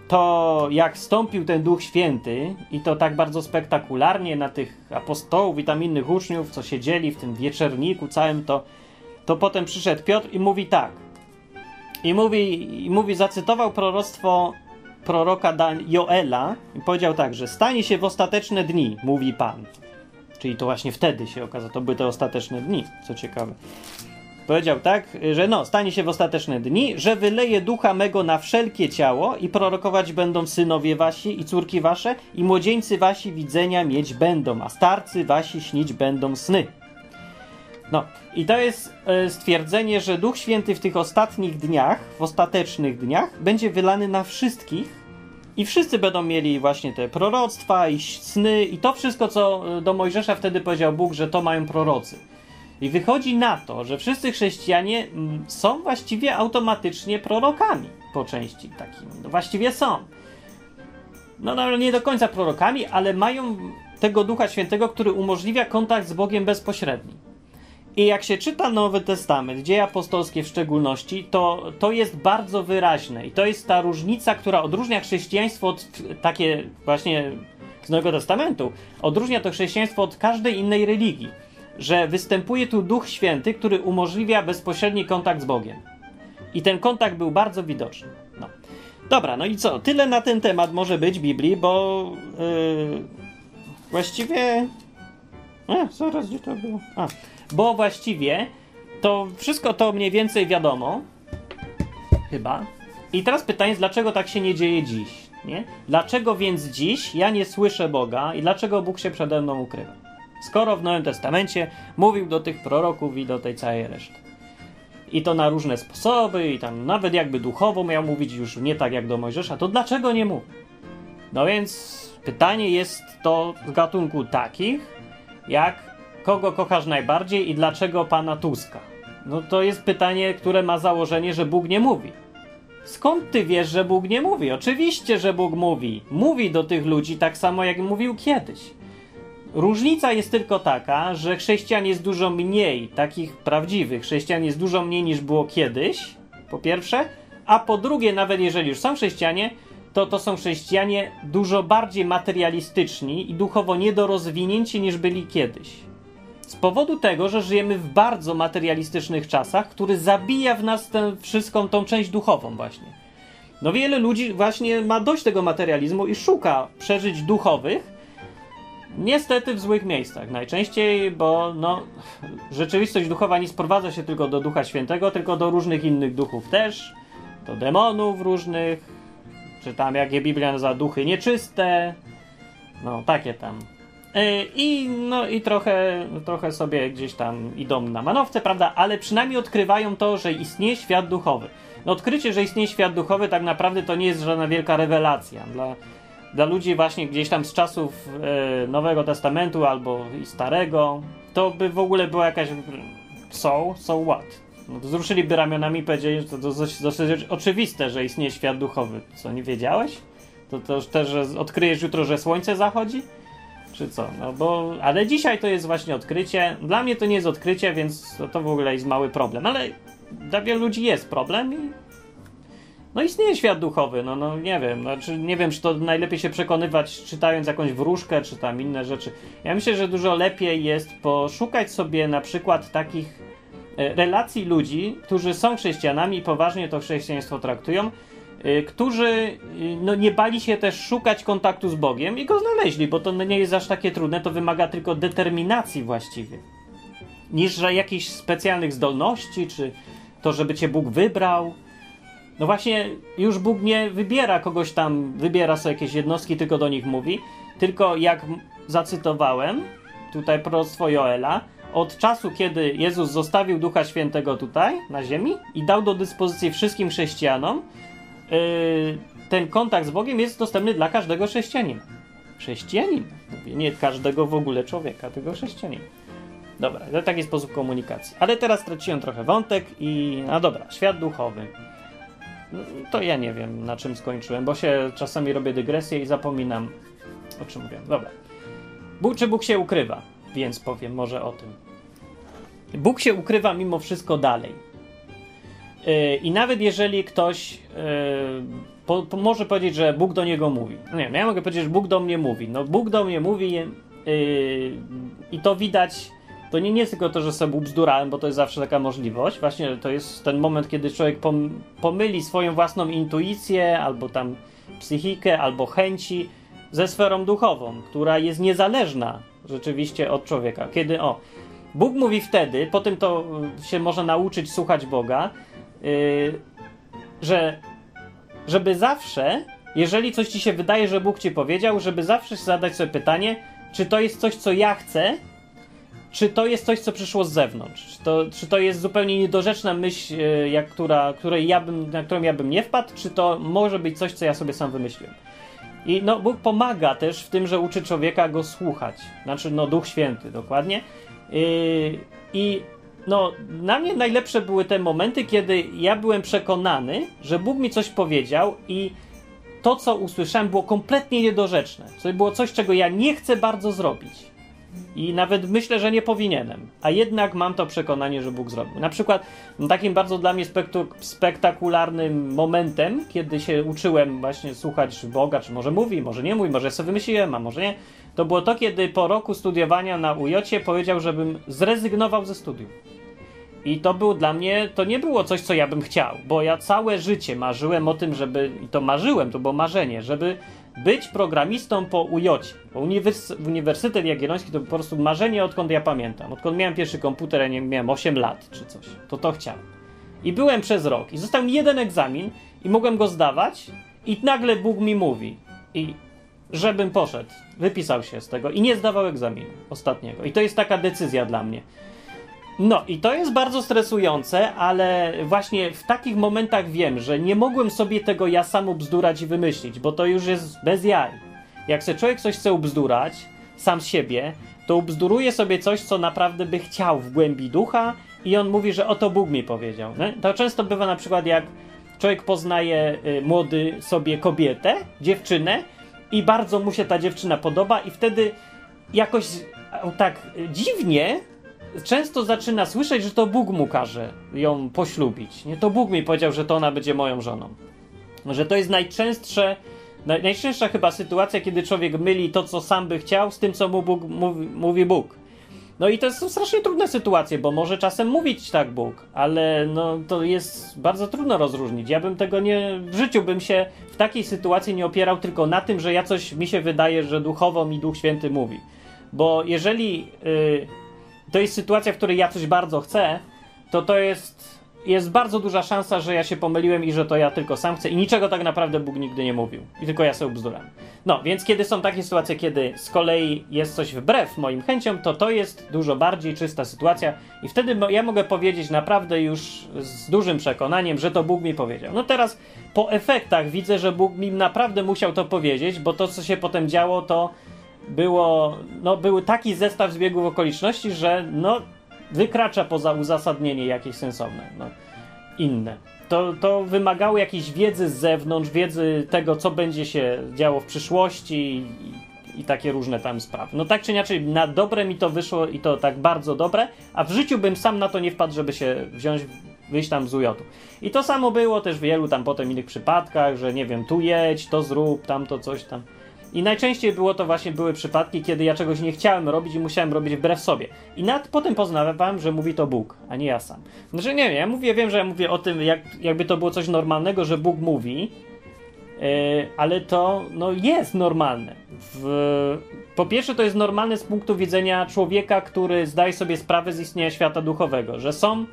to jak stąpił ten Duch Święty i to tak bardzo spektakularnie na tych apostołów i tam innych uczniów, co siedzieli w tym wieczerniku całym, to, to potem przyszedł Piotr i mówi tak. I mówi, i mówi zacytował proroctwo proroka Dan Joela i powiedział tak, że stanie się w ostateczne dni, mówi Pan. Czyli to właśnie wtedy się okazało, to były te ostateczne dni, co ciekawe. Powiedział tak, że no, stanie się w ostateczne dni, że wyleje ducha mego na wszelkie ciało i prorokować będą synowie wasi i córki wasze i młodzieńcy wasi widzenia mieć będą, a starcy wasi śnić będą sny. No, i to jest e, stwierdzenie, że Duch Święty w tych ostatnich dniach, w ostatecznych dniach, będzie wylany na wszystkich i wszyscy będą mieli właśnie te proroctwa i sny i to wszystko, co e, do Mojżesza wtedy powiedział Bóg, że to mają prorocy. I wychodzi na to, że wszyscy chrześcijanie mm, są właściwie automatycznie prorokami po części takimi. No właściwie są. No, no nie do końca prorokami, ale mają tego Ducha Świętego, który umożliwia kontakt z Bogiem bezpośredni. I jak się czyta Nowy Testament, dzieje apostolskie w szczególności, to to jest bardzo wyraźne. I to jest ta różnica, która odróżnia chrześcijaństwo od takie właśnie z Nowego Testamentu, odróżnia to chrześcijaństwo od każdej innej religii że występuje tu Duch Święty, który umożliwia bezpośredni kontakt z Bogiem. I ten kontakt był bardzo widoczny. No. Dobra, no i co? Tyle na ten temat może być Biblii, bo yy, właściwie. A, zaraz gdzie to było? A, bo właściwie to wszystko to mniej więcej wiadomo. Chyba. I teraz pytanie, dlaczego tak się nie dzieje dziś? Nie? Dlaczego więc dziś ja nie słyszę Boga i dlaczego Bóg się przede mną ukrywa? Skoro w Nowym Testamencie mówił do tych proroków i do tej całej reszty. I to na różne sposoby, i tam nawet jakby duchowo miał mówić już nie tak jak do Mojżesza, to dlaczego nie mówi? No więc pytanie jest to z gatunku takich, jak kogo kochasz najbardziej i dlaczego pana Tuska? No to jest pytanie, które ma założenie, że Bóg nie mówi. Skąd ty wiesz, że Bóg nie mówi? Oczywiście, że Bóg mówi. Mówi do tych ludzi tak samo, jak mówił kiedyś. Różnica jest tylko taka, że chrześcijan jest dużo mniej, takich prawdziwych chrześcijan jest dużo mniej niż było kiedyś, po pierwsze, a po drugie, nawet jeżeli już są chrześcijanie, to to są chrześcijanie dużo bardziej materialistyczni i duchowo niedorozwinięci niż byli kiedyś. Powodu tego, że żyjemy w bardzo materialistycznych czasach, który zabija w nas tę wszystką tą część duchową właśnie. No wiele ludzi właśnie ma dość tego materializmu i szuka przeżyć duchowych, Niestety w złych miejscach najczęściej, bo no, rzeczywistość duchowa nie sprowadza się tylko do Ducha Świętego, tylko do różnych innych duchów też, do demonów różnych, czy tam jak je Biblia nazywa duchy nieczyste, no takie tam. E, I, no, i trochę, trochę sobie gdzieś tam idą na manowce, prawda? Ale przynajmniej odkrywają to, że istnieje świat duchowy. No, odkrycie, że istnieje świat duchowy, tak naprawdę to nie jest żadna wielka rewelacja. Dla, dla ludzi właśnie gdzieś tam z czasów e, Nowego Testamentu albo i Starego, to by w ogóle była jakaś so, so what? No, wzruszyliby ramionami i powiedzieli, że to dosyć, dosyć oczywiste, że istnieje świat duchowy. Co, nie wiedziałeś? To, to też, że odkryjesz jutro, że słońce zachodzi? Czy co? No bo, ale dzisiaj to jest właśnie odkrycie. Dla mnie to nie jest odkrycie, więc to, to w ogóle jest mały problem. Ale dla wielu ludzi jest problem i no istnieje świat duchowy, no, no nie wiem, znaczy nie wiem, czy to najlepiej się przekonywać czytając jakąś wróżkę, czy tam inne rzeczy. Ja myślę, że dużo lepiej jest poszukać sobie na przykład takich e, relacji ludzi, którzy są chrześcijanami i poważnie to chrześcijaństwo traktują, którzy e, no, nie bali się też szukać kontaktu z Bogiem i go znaleźli, bo to nie jest aż takie trudne, to wymaga tylko determinacji właściwie, niż że jakichś specjalnych zdolności, czy to, żeby cię Bóg wybrał. No właśnie, już Bóg nie wybiera kogoś tam, wybiera sobie jakieś jednostki, tylko do nich mówi, tylko jak zacytowałem, tutaj proroctwo Joela, od czasu, kiedy Jezus zostawił Ducha Świętego tutaj, na ziemi i dał do dyspozycji wszystkim chrześcijanom, ten kontakt z Bogiem jest dostępny dla każdego chrześcijanina. Chrześcijanin, nie każdego w ogóle człowieka, tylko chrześcijanin. Dobra, to taki sposób komunikacji. Ale teraz straciłem trochę wątek i. No dobra, świat duchowy. No, to ja nie wiem, na czym skończyłem, bo się czasami robię dygresję i zapominam, o czym mówiłem. Dobra. Bóg czy Bóg się ukrywa? Więc powiem może o tym. Bóg się ukrywa mimo wszystko dalej. I nawet jeżeli ktoś yy, po, po, może powiedzieć, że Bóg do niego mówi. No nie, no ja mogę powiedzieć, że Bóg do mnie mówi. No Bóg do mnie mówi yy, i to widać. To nie, nie jest tylko to, że sobie ubzdurałem, bo to jest zawsze taka możliwość. Właśnie to jest ten moment, kiedy człowiek pom, pomyli swoją własną intuicję, albo tam psychikę, albo chęci ze sferą duchową, która jest niezależna rzeczywiście od człowieka. Kiedy o, Bóg mówi wtedy, po tym to się można nauczyć słuchać Boga, yy, że żeby zawsze, jeżeli coś ci się wydaje, że Bóg ci powiedział, żeby zawsze zadać sobie pytanie, czy to jest coś, co ja chcę, czy to jest coś, co przyszło z zewnątrz? Czy to, czy to jest zupełnie niedorzeczna myśl, yy, jak, która, której ja bym, na którą ja bym nie wpadł, czy to może być coś, co ja sobie sam wymyśliłem? I no, Bóg pomaga też w tym, że uczy człowieka go słuchać. Znaczy, no, Duch Święty, dokładnie. Yy, I no, na mnie najlepsze były te momenty, kiedy ja byłem przekonany, że Bóg mi coś powiedział i to, co usłyszałem, było kompletnie niedorzeczne. To było coś, czego ja nie chcę bardzo zrobić. I nawet myślę, że nie powinienem. A jednak mam to przekonanie, że Bóg zrobił. Na przykład no, takim bardzo dla mnie spektakularnym momentem, kiedy się uczyłem właśnie słuchać Boga, czy może mówi, może nie mówi, może sobie wymyśliłem, a może nie, to było to, kiedy po roku studiowania na UJ powiedział, żebym zrezygnował ze studiów. I to było dla mnie, to nie było coś, co ja bym chciał, bo ja całe życie marzyłem o tym, żeby, i to marzyłem, to było marzenie, żeby być programistą po UJ. Bo uniwers Uniwersytet Jagielloński to po prostu marzenie, odkąd ja pamiętam. Odkąd miałem pierwszy komputer, ja nie miałem 8 lat czy coś. To to chciałem. I byłem przez rok. I został mi jeden egzamin i mogłem go zdawać i nagle Bóg mi mówi. I żebym poszedł, wypisał się z tego i nie zdawał egzaminu ostatniego. I to jest taka decyzja dla mnie. No i to jest bardzo stresujące, ale właśnie w takich momentach wiem, że nie mogłem sobie tego ja sam ubzdurać i wymyślić, bo to już jest bez jaj. Jak se człowiek coś chce ubzdurać, sam z siebie, to ubzduruje sobie coś, co naprawdę by chciał w głębi ducha i on mówi, że oto Bóg mi powiedział. Nie? To często bywa na przykład jak człowiek poznaje y, młody sobie kobietę, dziewczynę i bardzo mu się ta dziewczyna podoba i wtedy jakoś tak dziwnie często zaczyna słyszeć, że to Bóg mu każe ją poślubić. Nie, to Bóg mi powiedział, że to ona będzie moją żoną. Że to jest najczęstsze, najczęstsza chyba sytuacja, kiedy człowiek myli to, co sam by chciał, z tym, co mu Bóg, mówi, mówi Bóg. No i to są strasznie trudne sytuacje, bo może czasem mówić tak Bóg, ale no to jest bardzo trudno rozróżnić. Ja bym tego nie, w życiu bym się w takiej sytuacji nie opierał tylko na tym, że ja coś mi się wydaje, że duchowo mi Duch Święty mówi. Bo jeżeli yy, to jest sytuacja, w której ja coś bardzo chcę, to to jest, jest bardzo duża szansa, że ja się pomyliłem i że to ja tylko sam chcę i niczego tak naprawdę Bóg nigdy nie mówił. I tylko ja sobie bzdurałem. No, więc kiedy są takie sytuacje, kiedy z kolei jest coś wbrew moim chęciom, to to jest dużo bardziej czysta sytuacja i wtedy ja mogę powiedzieć naprawdę już z dużym przekonaniem, że to Bóg mi powiedział. No teraz po efektach widzę, że Bóg mi naprawdę musiał to powiedzieć, bo to, co się potem działo, to było, no, był taki zestaw zbiegów okoliczności, że no, wykracza poza uzasadnienie jakieś sensowne, no, inne. To, to wymagało jakiejś wiedzy z zewnątrz, wiedzy tego, co będzie się działo w przyszłości i, i takie różne tam sprawy. No tak czy inaczej, na dobre mi to wyszło i to tak bardzo dobre, a w życiu bym sam na to nie wpadł, żeby się wziąć, wyjść tam z ujotu. I to samo było też w wielu tam potem innych przypadkach, że nie wiem, tu jedź, to zrób, tamto coś tam. I najczęściej było to właśnie były przypadki, kiedy ja czegoś nie chciałem robić i musiałem robić wbrew sobie. I nawet potem poznawałem, że mówi to Bóg, a nie ja sam. Znaczy nie wiem, ja mówię, wiem, że ja mówię o tym, jak, jakby to było coś normalnego, że Bóg mówi, yy, ale to no, jest normalne. W, po pierwsze, to jest normalne z punktu widzenia człowieka, który zdaje sobie sprawę z istnienia świata duchowego, że są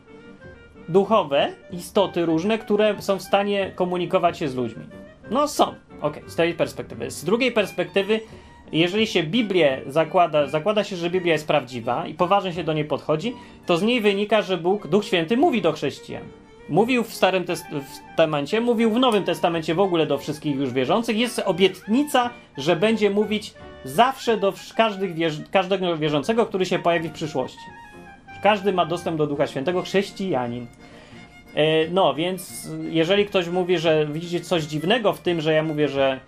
duchowe istoty różne, które są w stanie komunikować się z ludźmi. No są, ok, z tej perspektywy. Z drugiej perspektywy, jeżeli się Biblię zakłada, zakłada się, że Biblia jest prawdziwa i poważnie się do niej podchodzi, to z niej wynika, że Bóg, Duch Święty mówi do chrześcijan. Mówił w Starym Testamencie, mówił w Nowym Testamencie w ogóle do wszystkich już wierzących. Jest obietnica, że będzie mówić zawsze do każdych każdego wierzącego, który się pojawi w przyszłości. Każdy ma dostęp do Ducha Świętego, chrześcijanin. E, no, więc jeżeli ktoś mówi, że widzicie coś dziwnego w tym, że ja mówię, że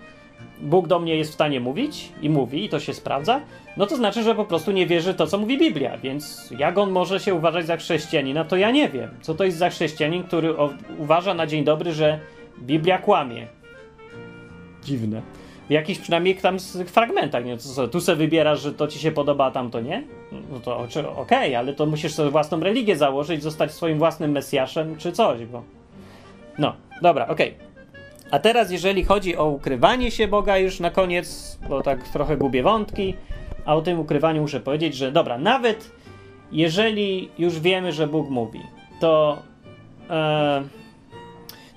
Bóg do mnie jest w stanie mówić i mówi, i to się sprawdza, no to znaczy, że po prostu nie wierzy to, co mówi Biblia. Więc jak on może się uważać za chrześcijanina, to ja nie wiem. Co to jest za chrześcijanin, który uważa na dzień dobry, że Biblia kłamie? Dziwne. W jakichś przynajmniej tam fragmentach, nie? Co, tu se wybierasz, że to ci się podoba, a tam to nie? No to okej, okay, ale to musisz sobie własną religię założyć, zostać swoim własnym mesjaszem, czy coś, bo... No, dobra, okej. Okay. A teraz, jeżeli chodzi o ukrywanie się Boga, już na koniec, bo tak trochę gubię wątki, a o tym ukrywaniu muszę powiedzieć, że dobra, nawet jeżeli już wiemy, że Bóg mówi, to, e,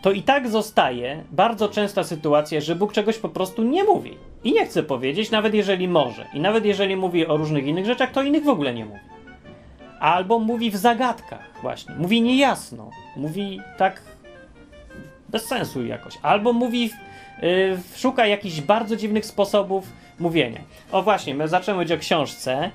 to i tak zostaje bardzo częsta sytuacja, że Bóg czegoś po prostu nie mówi i nie chce powiedzieć, nawet jeżeli może. I nawet jeżeli mówi o różnych innych rzeczach, to innych w ogóle nie mówi. Albo mówi w zagadkach, właśnie. Mówi niejasno. Mówi tak bez sensu jakoś. Albo mówi, yy, szuka jakichś bardzo dziwnych sposobów mówienia. O właśnie, my zaczęły mówić o książce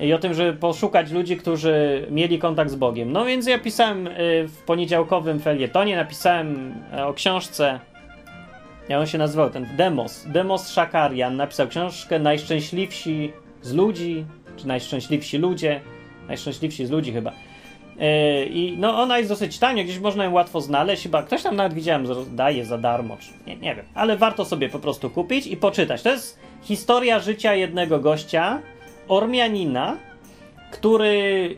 i o tym, żeby poszukać ludzi, którzy mieli kontakt z Bogiem. No więc ja pisałem yy, w poniedziałkowym felietonie, napisałem yy, o książce jak on się nazywał, ten Demos. Demos Szakarian napisał książkę Najszczęśliwsi z ludzi, czy Najszczęśliwsi ludzie, Najszczęśliwsi z ludzi chyba. Yy, I no ona jest dosyć tania, gdzieś można ją łatwo znaleźć, chyba ktoś tam nawet widziałem, daje za darmo, czy nie, nie wiem, ale warto sobie po prostu kupić i poczytać. To jest historia życia jednego gościa, Ormianina, który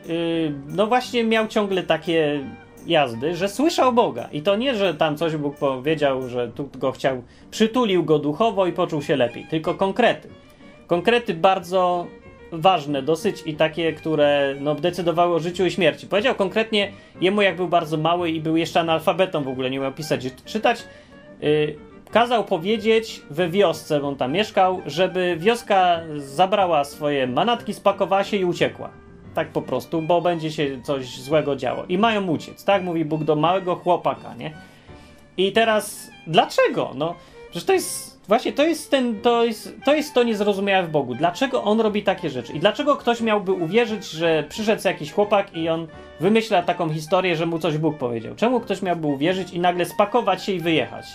yy, no właśnie miał ciągle takie jazdy, że słyszał Boga. I to nie, że tam coś Bóg powiedział, że tu go chciał, przytulił go duchowo i poczuł się lepiej, tylko konkrety. Konkrety bardzo ważne dosyć i takie, które no, decydowały o życiu i śmierci. Powiedział konkretnie jemu, jak był bardzo mały i był jeszcze analfabetą w ogóle, nie umiał pisać czytać, yy, kazał powiedzieć we wiosce, bo on tam mieszkał, żeby wioska zabrała swoje manatki, spakowała się i uciekła. Tak po prostu, bo będzie się coś złego działo. I mają uciec, tak mówi Bóg do małego chłopaka, nie? I teraz, dlaczego? No, przecież to jest Właśnie to jest ten, to jest, to jest to niezrozumiałe w Bogu. Dlaczego on robi takie rzeczy? I dlaczego ktoś miałby uwierzyć, że przyszedł jakiś chłopak i on wymyśla taką historię, że mu coś Bóg powiedział? Czemu ktoś miałby uwierzyć i nagle spakować się i wyjechać?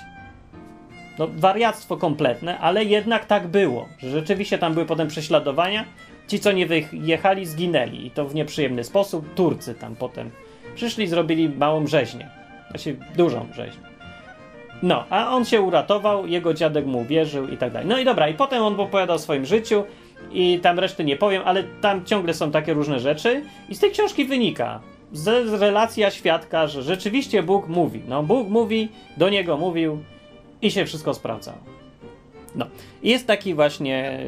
No, wariactwo kompletne, ale jednak tak było, że rzeczywiście tam były potem prześladowania. Ci, co nie wyjechali, zginęli i to w nieprzyjemny sposób. Turcy tam potem przyszli, zrobili małą rzeźnię. Znaczy dużą rzeźnię. No, a on się uratował, jego dziadek mu wierzył i tak dalej. No i dobra, i potem on opowiadał o swoim życiu i tam reszty nie powiem, ale tam ciągle są takie różne rzeczy i z tej książki wynika z relacja świadka, że rzeczywiście Bóg mówi. No, Bóg mówi, do niego mówił i się wszystko sprawdzało. No, jest taki właśnie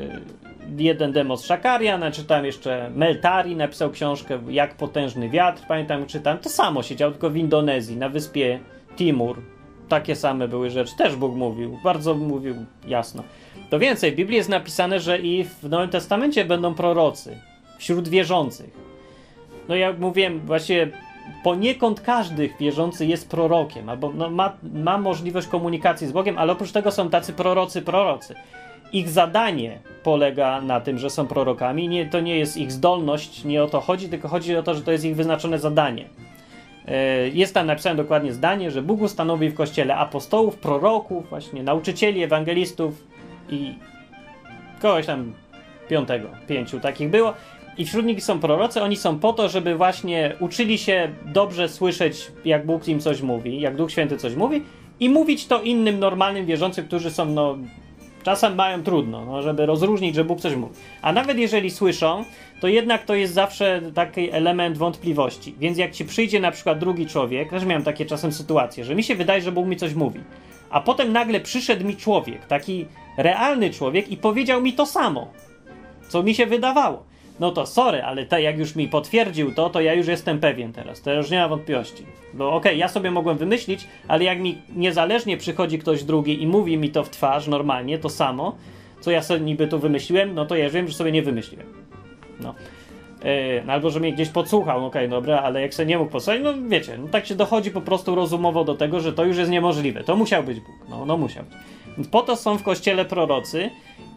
jeden demos Szakarian, czytałem jeszcze Meltari, napisał książkę Jak potężny wiatr, pamiętam, czytałem, to samo się działo, tylko w Indonezji, na wyspie Timur, takie same były rzeczy. Też Bóg mówił, bardzo mówił jasno. To więcej, w Biblii jest napisane, że i w Nowym Testamencie będą prorocy wśród wierzących. No jak mówiłem, właśnie poniekąd każdy wierzący jest prorokiem, albo no, ma, ma możliwość komunikacji z Bogiem, ale oprócz tego są tacy prorocy, prorocy. Ich zadanie polega na tym, że są prorokami. Nie, to nie jest ich zdolność, nie o to chodzi, tylko chodzi o to, że to jest ich wyznaczone zadanie. E, jest tam napisane dokładnie zdanie, że Bóg ustanowi w kościele apostołów, proroków, właśnie nauczycieli, ewangelistów i kogoś tam piątego, pięciu takich było. I wśród nich są prorocy, oni są po to, żeby właśnie uczyli się dobrze słyszeć, jak Bóg im coś mówi, jak Duch Święty coś mówi i mówić to innym normalnym wierzącym, którzy są no, czasem mają trudno, no, żeby rozróżnić, że Bóg coś mówi. A nawet jeżeli słyszą, to jednak to jest zawsze taki element wątpliwości. Więc jak ci przyjdzie na przykład drugi człowiek, też miałem takie czasem sytuacje, że mi się wydaje, że Bóg mi coś mówi. A potem nagle przyszedł mi człowiek, taki realny człowiek i powiedział mi to samo, co mi się wydawało. No to sorry, ale te, jak już mi potwierdził to, to ja już jestem pewien teraz. To już nie ma wątpliwości. Bo okej, okay, ja sobie mogłem wymyślić, ale jak mi niezależnie przychodzi ktoś drugi i mówi mi to w twarz normalnie, to samo, co ja sobie niby tu wymyśliłem, no to ja już wiem, że sobie nie wymyśliłem. No. Yy, albo że mnie gdzieś podsłuchał, no okej, okay, dobra, ale jak sobie nie mógł posłuchać, no wiecie, no tak się dochodzi po prostu rozumowo do tego, że to już jest niemożliwe. To musiał być Bóg. No, no musiał być. Po to są w kościele prorocy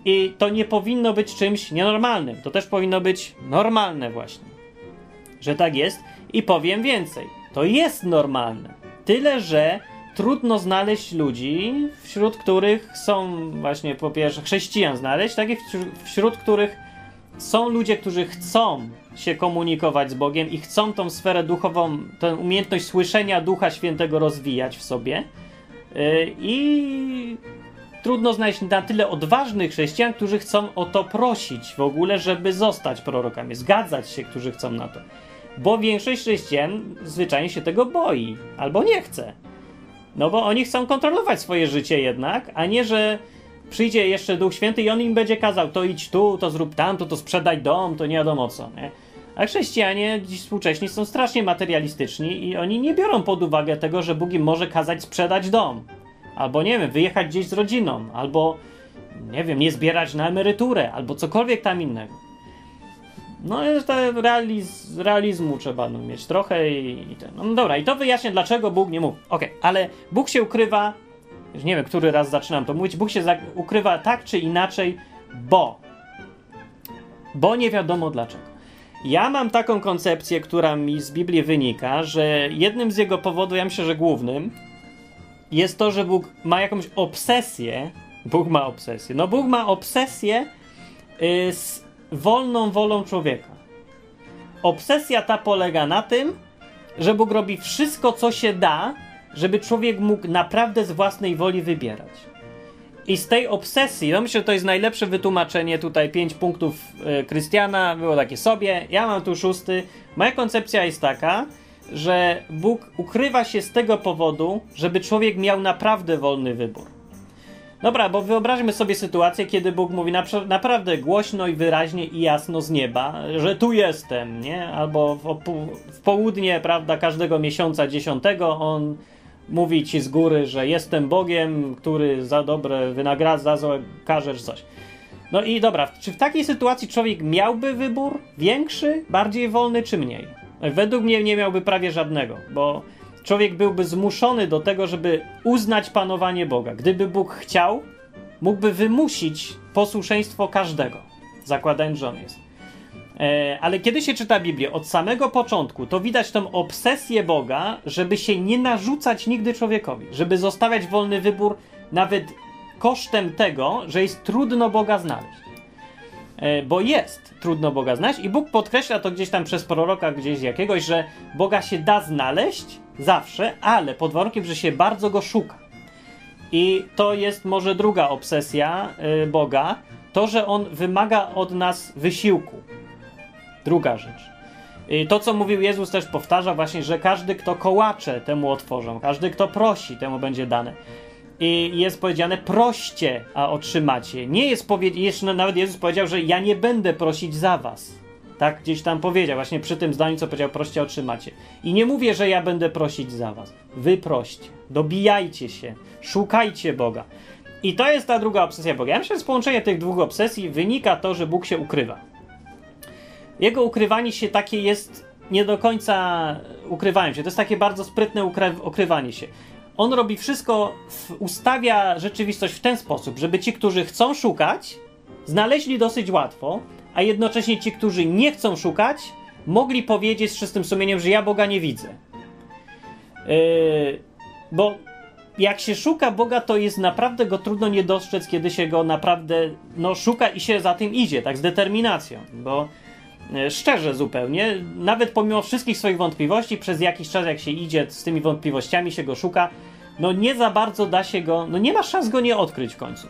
i to nie powinno być czymś nienormalnym. To też powinno być normalne właśnie. Że tak jest. I powiem więcej. To jest normalne. Tyle, że trudno znaleźć ludzi, wśród których są właśnie po pierwsze chrześcijan znaleźć, takich wśród których są ludzie, którzy chcą się komunikować z Bogiem i chcą tą sferę duchową, tę umiejętność słyszenia Ducha Świętego rozwijać w sobie. Y, I trudno znaleźć na tyle odważnych chrześcijan, którzy chcą o to prosić w ogóle, żeby zostać prorokami, zgadzać się, którzy chcą na to. Bo większość chrześcijan zwyczajnie się tego boi albo nie chce. No bo oni chcą kontrolować swoje życie jednak, a nie, że przyjdzie jeszcze Duch Święty i on im będzie kazał to idź tu, to zrób tamto, to sprzedaj dom, to nie wiadomo co, nie? A chrześcijanie dziś współcześni są strasznie materialistyczni i oni nie biorą pod uwagę tego, że Bóg im może kazać sprzedać dom albo nie wiem, wyjechać gdzieś z rodziną, albo nie wiem, nie zbierać na emeryturę, albo cokolwiek tam innego. No, to realiz, realizmu trzeba no, mieć trochę i, i ten. No dobra, i to wyjaśnia, dlaczego Bóg nie mówi. Okej, okay, ale Bóg się ukrywa, już nie wiem, który raz zaczynam to mówić, Bóg się ukrywa tak czy inaczej, bo. Bo nie wiadomo dlaczego. Ja mam taką koncepcję, która mi z Biblii wynika, że jednym z jego powodów, ja myślę, że głównym, jest to, że Bóg ma jakąś obsesję. Bóg ma obsesję. No, Bóg ma obsesję y, z wolną wolą człowieka. Obsesja ta polega na tym, że Bóg robi wszystko, co się da, żeby człowiek mógł naprawdę z własnej woli wybierać. I z tej obsesji, no myślę, że to jest najlepsze wytłumaczenie tutaj, pięć punktów y, Krystiana, było takie sobie, ja mam tu szósty. Moja koncepcja jest taka, że Bóg ukrywa się z tego powodu, żeby człowiek miał naprawdę wolny wybór. Dobra, bo wyobraźmy sobie sytuację, kiedy Bóg mówi naprawdę głośno i wyraźnie i jasno z nieba, że tu jestem, nie? Albo w, w południe, prawda, każdego miesiąca dziesiątego on mówi ci z góry, że jestem Bogiem, który za dobre wynagradza, za złe każesz coś. No i dobra, czy w takiej sytuacji człowiek miałby wybór większy, bardziej wolny, czy mniej? Według mnie nie miałby prawie żadnego, bo człowiek byłby zmuszony do tego, żeby uznać panowanie Boga. Gdyby Bóg chciał, mógłby wymusić posłuszeństwo każdego, zakładając, że on jest. E, ale kiedy się czyta Biblię od samego początku, to widać tą obsesję Boga, żeby się nie narzucać nigdy człowiekowi, żeby zostawiać wolny wybór nawet kosztem tego, że jest trudno Boga znaleźć. E, bo jest trudno Boga znaleźć i Bóg podkreśla to gdzieś tam przez proroka gdzieś jakiegoś, że Boga się da znaleźć zawsze, ale pod warunkiem, że się bardzo go szuka. I to jest może druga obsesja y, Boga, to, że On wymaga od nas wysiłku. Druga rzecz. I to, co mówił Jezus, też powtarza właśnie, że każdy, kto kołacze, temu otworzą. Każdy, kto prosi, temu będzie dane. I jest powiedziane proście, a otrzymacie. Nie jest powiedziane, nawet Jezus powiedział, że ja nie będę prosić za was. Tak gdzieś tam powiedział, właśnie przy tym zdaniu, co powiedział, proście, otrzymacie. I nie mówię, że ja będę prosić za was. Wy proście, dobijajcie się, szukajcie Boga. I to jest ta druga obsesja Boga. Ja myślę, że z połączenia tych dwóch obsesji wynika to, że Bóg się ukrywa. Jego ukrywanie się takie jest nie do końca ukrywaniem się. To jest takie bardzo sprytne ukrywanie się on robi wszystko, ustawia rzeczywistość w ten sposób, żeby ci, którzy chcą szukać, znaleźli dosyć łatwo, a jednocześnie ci, którzy nie chcą szukać, mogli powiedzieć z czystym sumieniem, że ja Boga nie widzę. Yy, bo jak się szuka Boga, to jest naprawdę go trudno nie dostrzec, kiedy się go naprawdę no, szuka i się za tym idzie, tak z determinacją. Bo szczerze zupełnie, nawet pomimo wszystkich swoich wątpliwości, przez jakiś czas jak się idzie z tymi wątpliwościami, się go szuka, no nie za bardzo da się go, no nie ma szans go nie odkryć w końcu.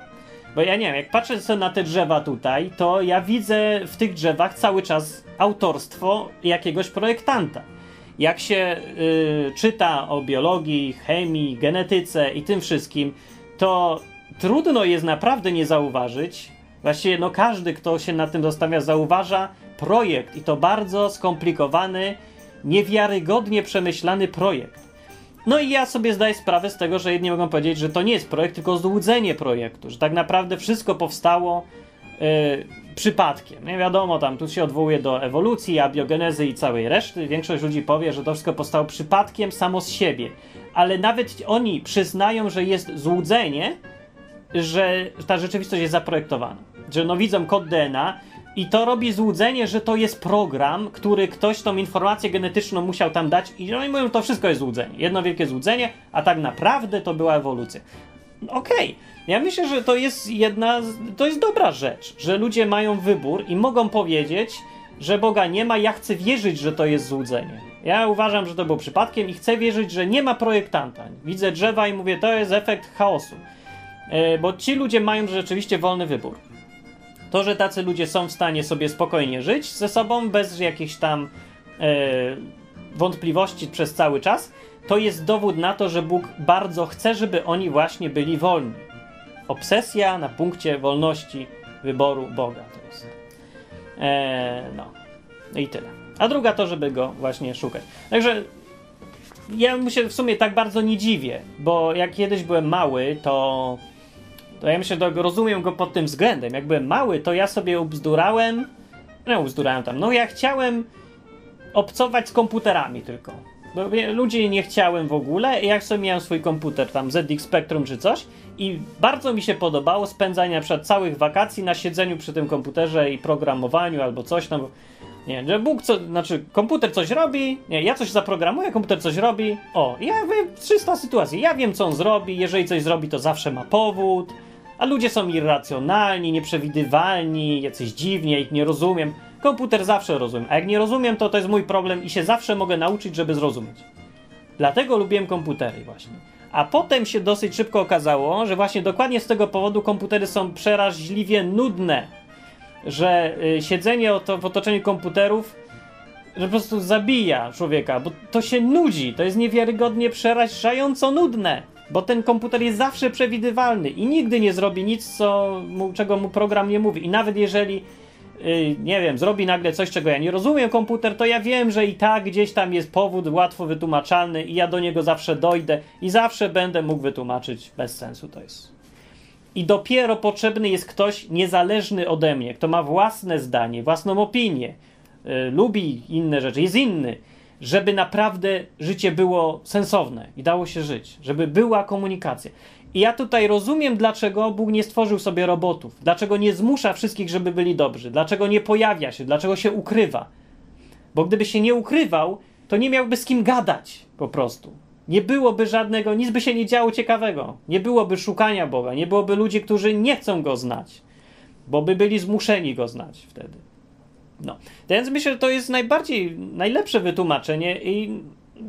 Bo ja nie wiem, jak patrzę sobie na te drzewa tutaj, to ja widzę w tych drzewach cały czas autorstwo jakiegoś projektanta. Jak się y, czyta o biologii, chemii, genetyce i tym wszystkim, to trudno jest naprawdę nie zauważyć, Właściwie no każdy, kto się na tym zastanawia, zauważa projekt i to bardzo skomplikowany, niewiarygodnie przemyślany projekt. No i ja sobie zdaję sprawę z tego, że jedni mogą powiedzieć, że to nie jest projekt, tylko złudzenie projektu, że tak naprawdę wszystko powstało yy, przypadkiem. Nie wiadomo, tam tu się odwołuje do ewolucji, abiogenezy i całej reszty. Większość ludzi powie, że to wszystko powstało przypadkiem samo z siebie. Ale nawet oni przyznają, że jest złudzenie, że ta rzeczywistość jest zaprojektowana. Że no widzą kod DNA i to robi złudzenie, że to jest program, który ktoś tą informację genetyczną musiał tam dać i oni mówią, to wszystko jest złudzenie. Jedno wielkie złudzenie, a tak naprawdę to była ewolucja. Okej, okay. ja myślę, że to jest jedna, to jest dobra rzecz, że ludzie mają wybór i mogą powiedzieć, że Boga nie ma, ja chcę wierzyć, że to jest złudzenie. Ja uważam, że to było przypadkiem i chcę wierzyć, że nie ma projektanta. Widzę drzewa i mówię, to jest efekt chaosu. E, bo ci ludzie mają rzeczywiście wolny wybór. To, że tacy ludzie są w stanie sobie spokojnie żyć ze sobą, bez jakichś tam e, wątpliwości przez cały czas, to jest dowód na to, że Bóg bardzo chce, żeby oni właśnie byli wolni. Obsesja na punkcie wolności wyboru Boga to jest. E, no. I tyle. A druga to, żeby go właśnie szukać. Także ja mu się w sumie tak bardzo nie dziwię, bo jak kiedyś byłem mały, to to ja myślę, że rozumiem go pod tym względem. Jak byłem mały, to ja sobie ubzdurałem, no ubzdurałem tam, no ja chciałem obcować z komputerami tylko. Bo ludzi nie chciałem w ogóle. Jak sobie miałem swój komputer, tam ZX Spectrum czy coś, i bardzo mi się podobało spędzanie na przykład całych wakacji na siedzeniu przy tym komputerze i programowaniu albo coś tam. Nie, że Bóg co, znaczy komputer coś robi, nie, ja coś zaprogramuję, komputer coś robi. O, ja wiem, 300 sytuacji. Ja wiem, co on zrobi. Jeżeli coś zrobi, to zawsze ma powód. A ludzie są irracjonalni, nieprzewidywalni, jacyś dziwni, ich nie rozumiem. Komputer zawsze rozumiem, a jak nie rozumiem, to to jest mój problem i się zawsze mogę nauczyć, żeby zrozumieć. Dlatego lubiłem komputery właśnie. A potem się dosyć szybko okazało, że właśnie dokładnie z tego powodu komputery są przeraźliwie nudne. Że y, siedzenie w otoczeniu komputerów że po prostu zabija człowieka, bo to się nudzi. To jest niewiarygodnie przerażająco nudne. Bo ten komputer jest zawsze przewidywalny i nigdy nie zrobi nic, co mu, czego mu program nie mówi. I nawet jeżeli, yy, nie wiem, zrobi nagle coś, czego ja nie rozumiem komputer, to ja wiem, że i tak gdzieś tam jest powód łatwo wytłumaczalny i ja do niego zawsze dojdę i zawsze będę mógł wytłumaczyć bez sensu to jest. I dopiero potrzebny jest ktoś niezależny ode mnie, kto ma własne zdanie, własną opinię, yy, lubi inne rzeczy, jest inny żeby naprawdę życie było sensowne i dało się żyć, żeby była komunikacja. I ja tutaj rozumiem, dlaczego Bóg nie stworzył sobie robotów, dlaczego nie zmusza wszystkich, żeby byli dobrzy, dlaczego nie pojawia się, dlaczego się ukrywa. Bo gdyby się nie ukrywał, to nie miałby z kim gadać po prostu. Nie byłoby żadnego, nic by się nie działo ciekawego. Nie byłoby szukania Boga, nie byłoby ludzi, którzy nie chcą go znać, bo by byli zmuszeni go znać wtedy. No. Więc myślę, że to jest najbardziej, najlepsze wytłumaczenie i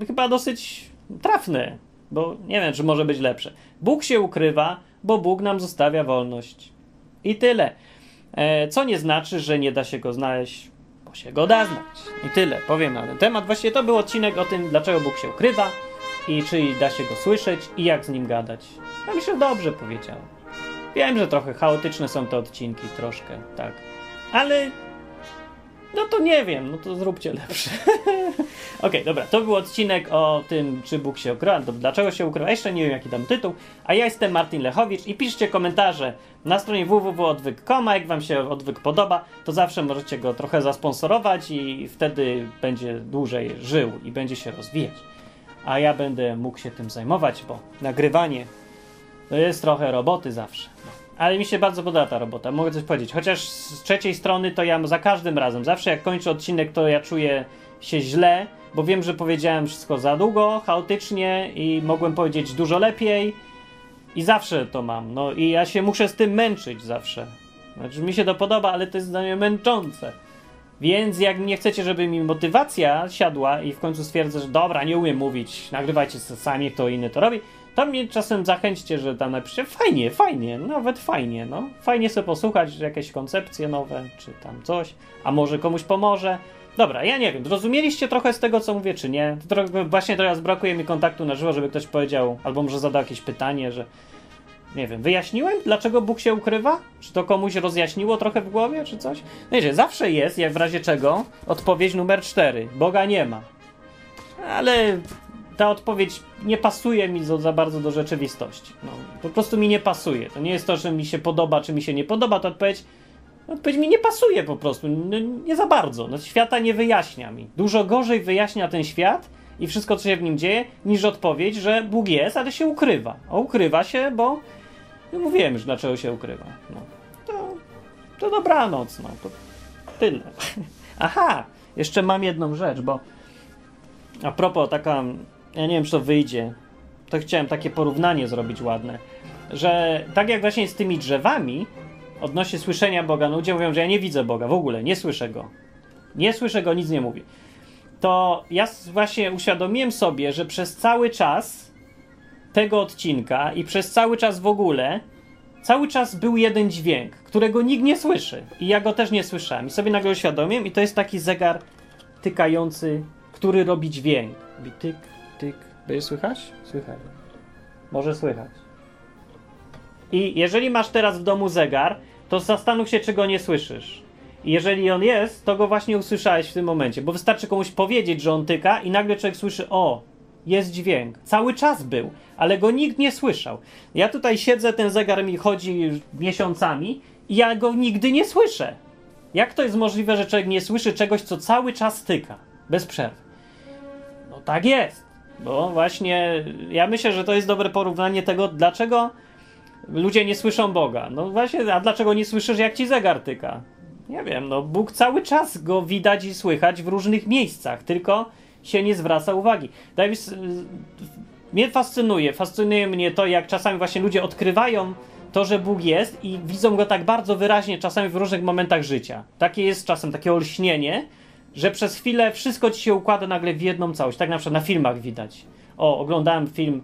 chyba dosyć trafne, bo nie wiem, czy może być lepsze. Bóg się ukrywa, bo Bóg nam zostawia wolność. I tyle. E, co nie znaczy, że nie da się go znaleźć, bo się go da znać. I tyle. Powiem na ten temat. Właściwie to był odcinek o tym, dlaczego Bóg się ukrywa i czy da się go słyszeć i jak z nim gadać. Ja myślę, że dobrze powiedziałem. Wiem, że trochę chaotyczne są te odcinki, troszkę, tak. Ale no to nie wiem, no to zróbcie lepsze. [LAUGHS] Okej, okay, dobra, to był odcinek o tym, czy Bóg się ukrywa, dlaczego się ukrywa, jeszcze nie wiem jaki tam tytuł, a ja jestem Martin Lechowicz i piszcie komentarze na stronie www.odwyk.com, jak wam się odwyk podoba, to zawsze możecie go trochę zasponsorować i wtedy będzie dłużej żył i będzie się rozwijać. A ja będę mógł się tym zajmować, bo nagrywanie to jest trochę roboty zawsze. Ale mi się bardzo podoba ta robota, mogę coś powiedzieć. Chociaż z trzeciej strony to ja za każdym razem, zawsze jak kończę odcinek, to ja czuję się źle, bo wiem, że powiedziałem wszystko za długo, chaotycznie i mogłem powiedzieć dużo lepiej. I zawsze to mam. No i ja się muszę z tym męczyć zawsze. Znaczy mi się to podoba, ale to jest dla mnie męczące. Więc jak nie chcecie, żeby mi motywacja siadła i w końcu stwierdzę, że dobra, nie umiem mówić, nagrywajcie sami, kto inny to robi, tam mnie czasem zachęćcie, że tam napiszcie fajnie, fajnie, nawet fajnie, no. Fajnie sobie posłuchać jakieś koncepcje nowe, czy tam coś, a może komuś pomoże. Dobra, ja nie wiem, zrozumieliście trochę z tego, co mówię, czy nie? Trochę, właśnie teraz brakuje mi kontaktu na żywo, żeby ktoś powiedział, albo może zadał jakieś pytanie, że nie wiem, wyjaśniłem, dlaczego Bóg się ukrywa? Czy to komuś rozjaśniło trochę w głowie, czy coś? No wiecie, zawsze jest, jak w razie czego, odpowiedź numer cztery. Boga nie ma. Ale ta odpowiedź nie pasuje mi za, za bardzo do rzeczywistości. No, po prostu mi nie pasuje. To nie jest to, że mi się podoba, czy mi się nie podoba, to odpowiedź, odpowiedź mi nie pasuje po prostu. No, nie za bardzo. No, świata nie wyjaśnia mi. Dużo gorzej wyjaśnia ten świat i wszystko, co się w nim dzieje, niż odpowiedź, że Bóg jest, ale się ukrywa. A ukrywa się, bo no mówiłem już, dlaczego się ukrywa. No, to, to dobranoc, no, to tyle. [LAUGHS] Aha, jeszcze mam jedną rzecz, bo a propos taka, ja nie wiem, czy to wyjdzie, to chciałem takie porównanie zrobić ładne, że tak jak właśnie z tymi drzewami, odnośnie słyszenia Boga, no ludzie mówią, że ja nie widzę Boga, w ogóle, nie słyszę Go. Nie słyszę Go, nic nie mówi. To ja właśnie uświadomiłem sobie, że przez cały czas tego odcinka i przez cały czas w ogóle, cały czas był jeden dźwięk, którego nikt nie słyszy. I ja go też nie słyszałem. I sobie nagle uświadomiłem, i to jest taki zegar tykający, który robi dźwięk. Robi tyk, tyk. Będzie słychać? Słychać. Może słychać. I jeżeli masz teraz w domu zegar, to zastanów się, czego nie słyszysz. I jeżeli on jest, to go właśnie usłyszałeś w tym momencie, bo wystarczy komuś powiedzieć, że on tyka, i nagle człowiek słyszy: O, jest dźwięk. Cały czas był, ale go nikt nie słyszał. Ja tutaj siedzę, ten zegar mi chodzi miesiącami i ja go nigdy nie słyszę. Jak to jest możliwe, że człowiek nie słyszy czegoś, co cały czas tyka, bez przerwy? No tak jest, bo właśnie ja myślę, że to jest dobre porównanie tego, dlaczego ludzie nie słyszą Boga. No właśnie, a dlaczego nie słyszysz, jak ci zegar tyka? Nie wiem, no Bóg cały czas go widać i słychać w różnych miejscach, tylko się nie zwraca uwagi. Davis, mnie fascynuje, fascynuje mnie to, jak czasami właśnie ludzie odkrywają to, że Bóg jest i widzą go tak bardzo wyraźnie czasami w różnych momentach życia. Takie jest czasem takie olśnienie, że przez chwilę wszystko ci się układa nagle w jedną całość. Tak na przykład na filmach widać. O, oglądałem film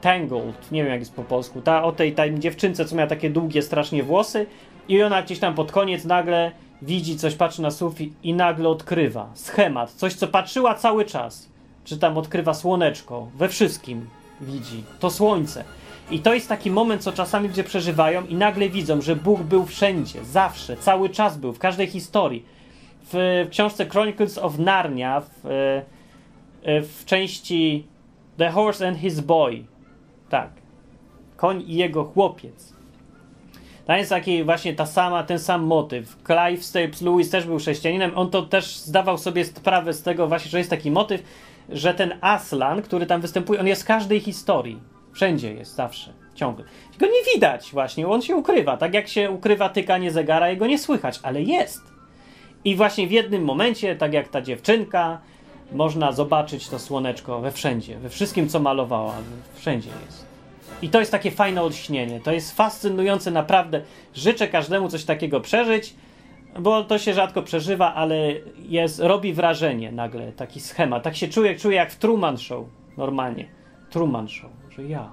Tangled, nie wiem jak jest po polsku, ta, o tej, tej dziewczynce, co miała takie długie strasznie włosy i ona gdzieś tam pod koniec nagle widzi coś, patrzy na sufit i nagle odkrywa schemat, coś co patrzyła cały czas. Czy tam odkrywa słoneczko, we wszystkim widzi, to słońce. I to jest taki moment, co czasami ludzie przeżywają i nagle widzą, że Bóg był wszędzie, zawsze, cały czas był, w każdej historii. W, książce Chronicles of Narnia, w, w części The Horse and His Boy, tak, koń i jego chłopiec, tam jest taki właśnie ta sama, ten sam motyw. Clive Staples Lewis też był chrześcijaninem. On to też zdawał sobie sprawę z tego właśnie, że jest taki motyw, że ten Aslan, który tam występuje, on jest w każdej historii. Wszędzie jest, zawsze, ciągle. Go nie widać właśnie, on się ukrywa. Tak jak się ukrywa tykanie zegara, jego nie słychać, ale jest. I właśnie w jednym momencie, tak jak ta dziewczynka, można zobaczyć to słoneczko we wszędzie, we wszystkim, co malowała. Wszędzie jest. I to jest takie fajne odśnienie. To jest fascynujące, naprawdę. Życzę każdemu coś takiego przeżyć, bo to się rzadko przeżywa, ale jest, robi wrażenie nagle, taki schemat. Tak się czuję, czuję jak w Truman Show, normalnie. Truman Show, że ja.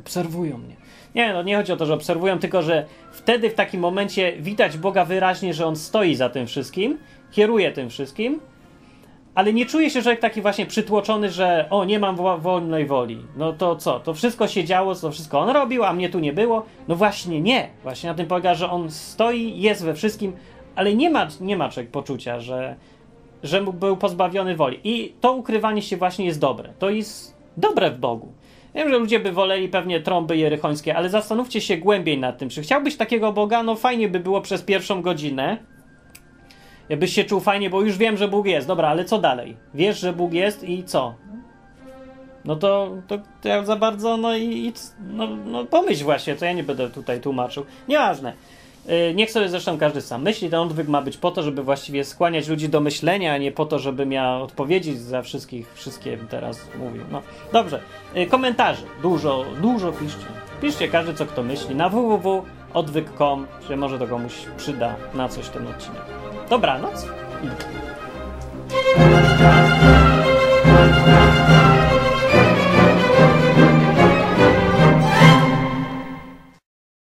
Obserwują mnie. Nie, no nie chodzi o to, że obserwują, tylko że wtedy w takim momencie widać Boga wyraźnie, że On stoi za tym wszystkim, kieruje tym wszystkim ale nie czuje się człowiek taki właśnie przytłoczony, że o, nie mam wolnej woli. No to co? To wszystko się działo, to wszystko on robił, a mnie tu nie było. No właśnie nie. Właśnie na tym polega, że on stoi, jest we wszystkim, ale nie ma, nie ma człowiek poczucia, że, że był pozbawiony woli. I to ukrywanie się właśnie jest dobre. To jest dobre w Bogu. Wiem, że ludzie by woleli pewnie trąby jerychońskie, ale zastanówcie się głębiej nad tym. Czy chciałbyś takiego Boga? No fajnie by było przez pierwszą godzinę, Jakbyś się czuł fajnie, bo już wiem, że Bóg jest. Dobra, ale co dalej? Wiesz, że Bóg jest i co? No to, to, to ja za bardzo, no i, i no, no pomyśl właśnie, to ja nie będę tutaj tłumaczył. Nieważne. Yy, niech sobie zresztą każdy sam myśli. Ten odwyk ma być po to, żeby właściwie skłaniać ludzi do myślenia, a nie po to, żeby miał odpowiedzieć za wszystkich, wszystkie teraz mówił. No dobrze. Yy, komentarzy. Dużo, dużo piszcie. Piszcie każdy, co kto myśli na www.odwyk.com, że może to komuś przyda na coś ten odcinek. Dobranoc.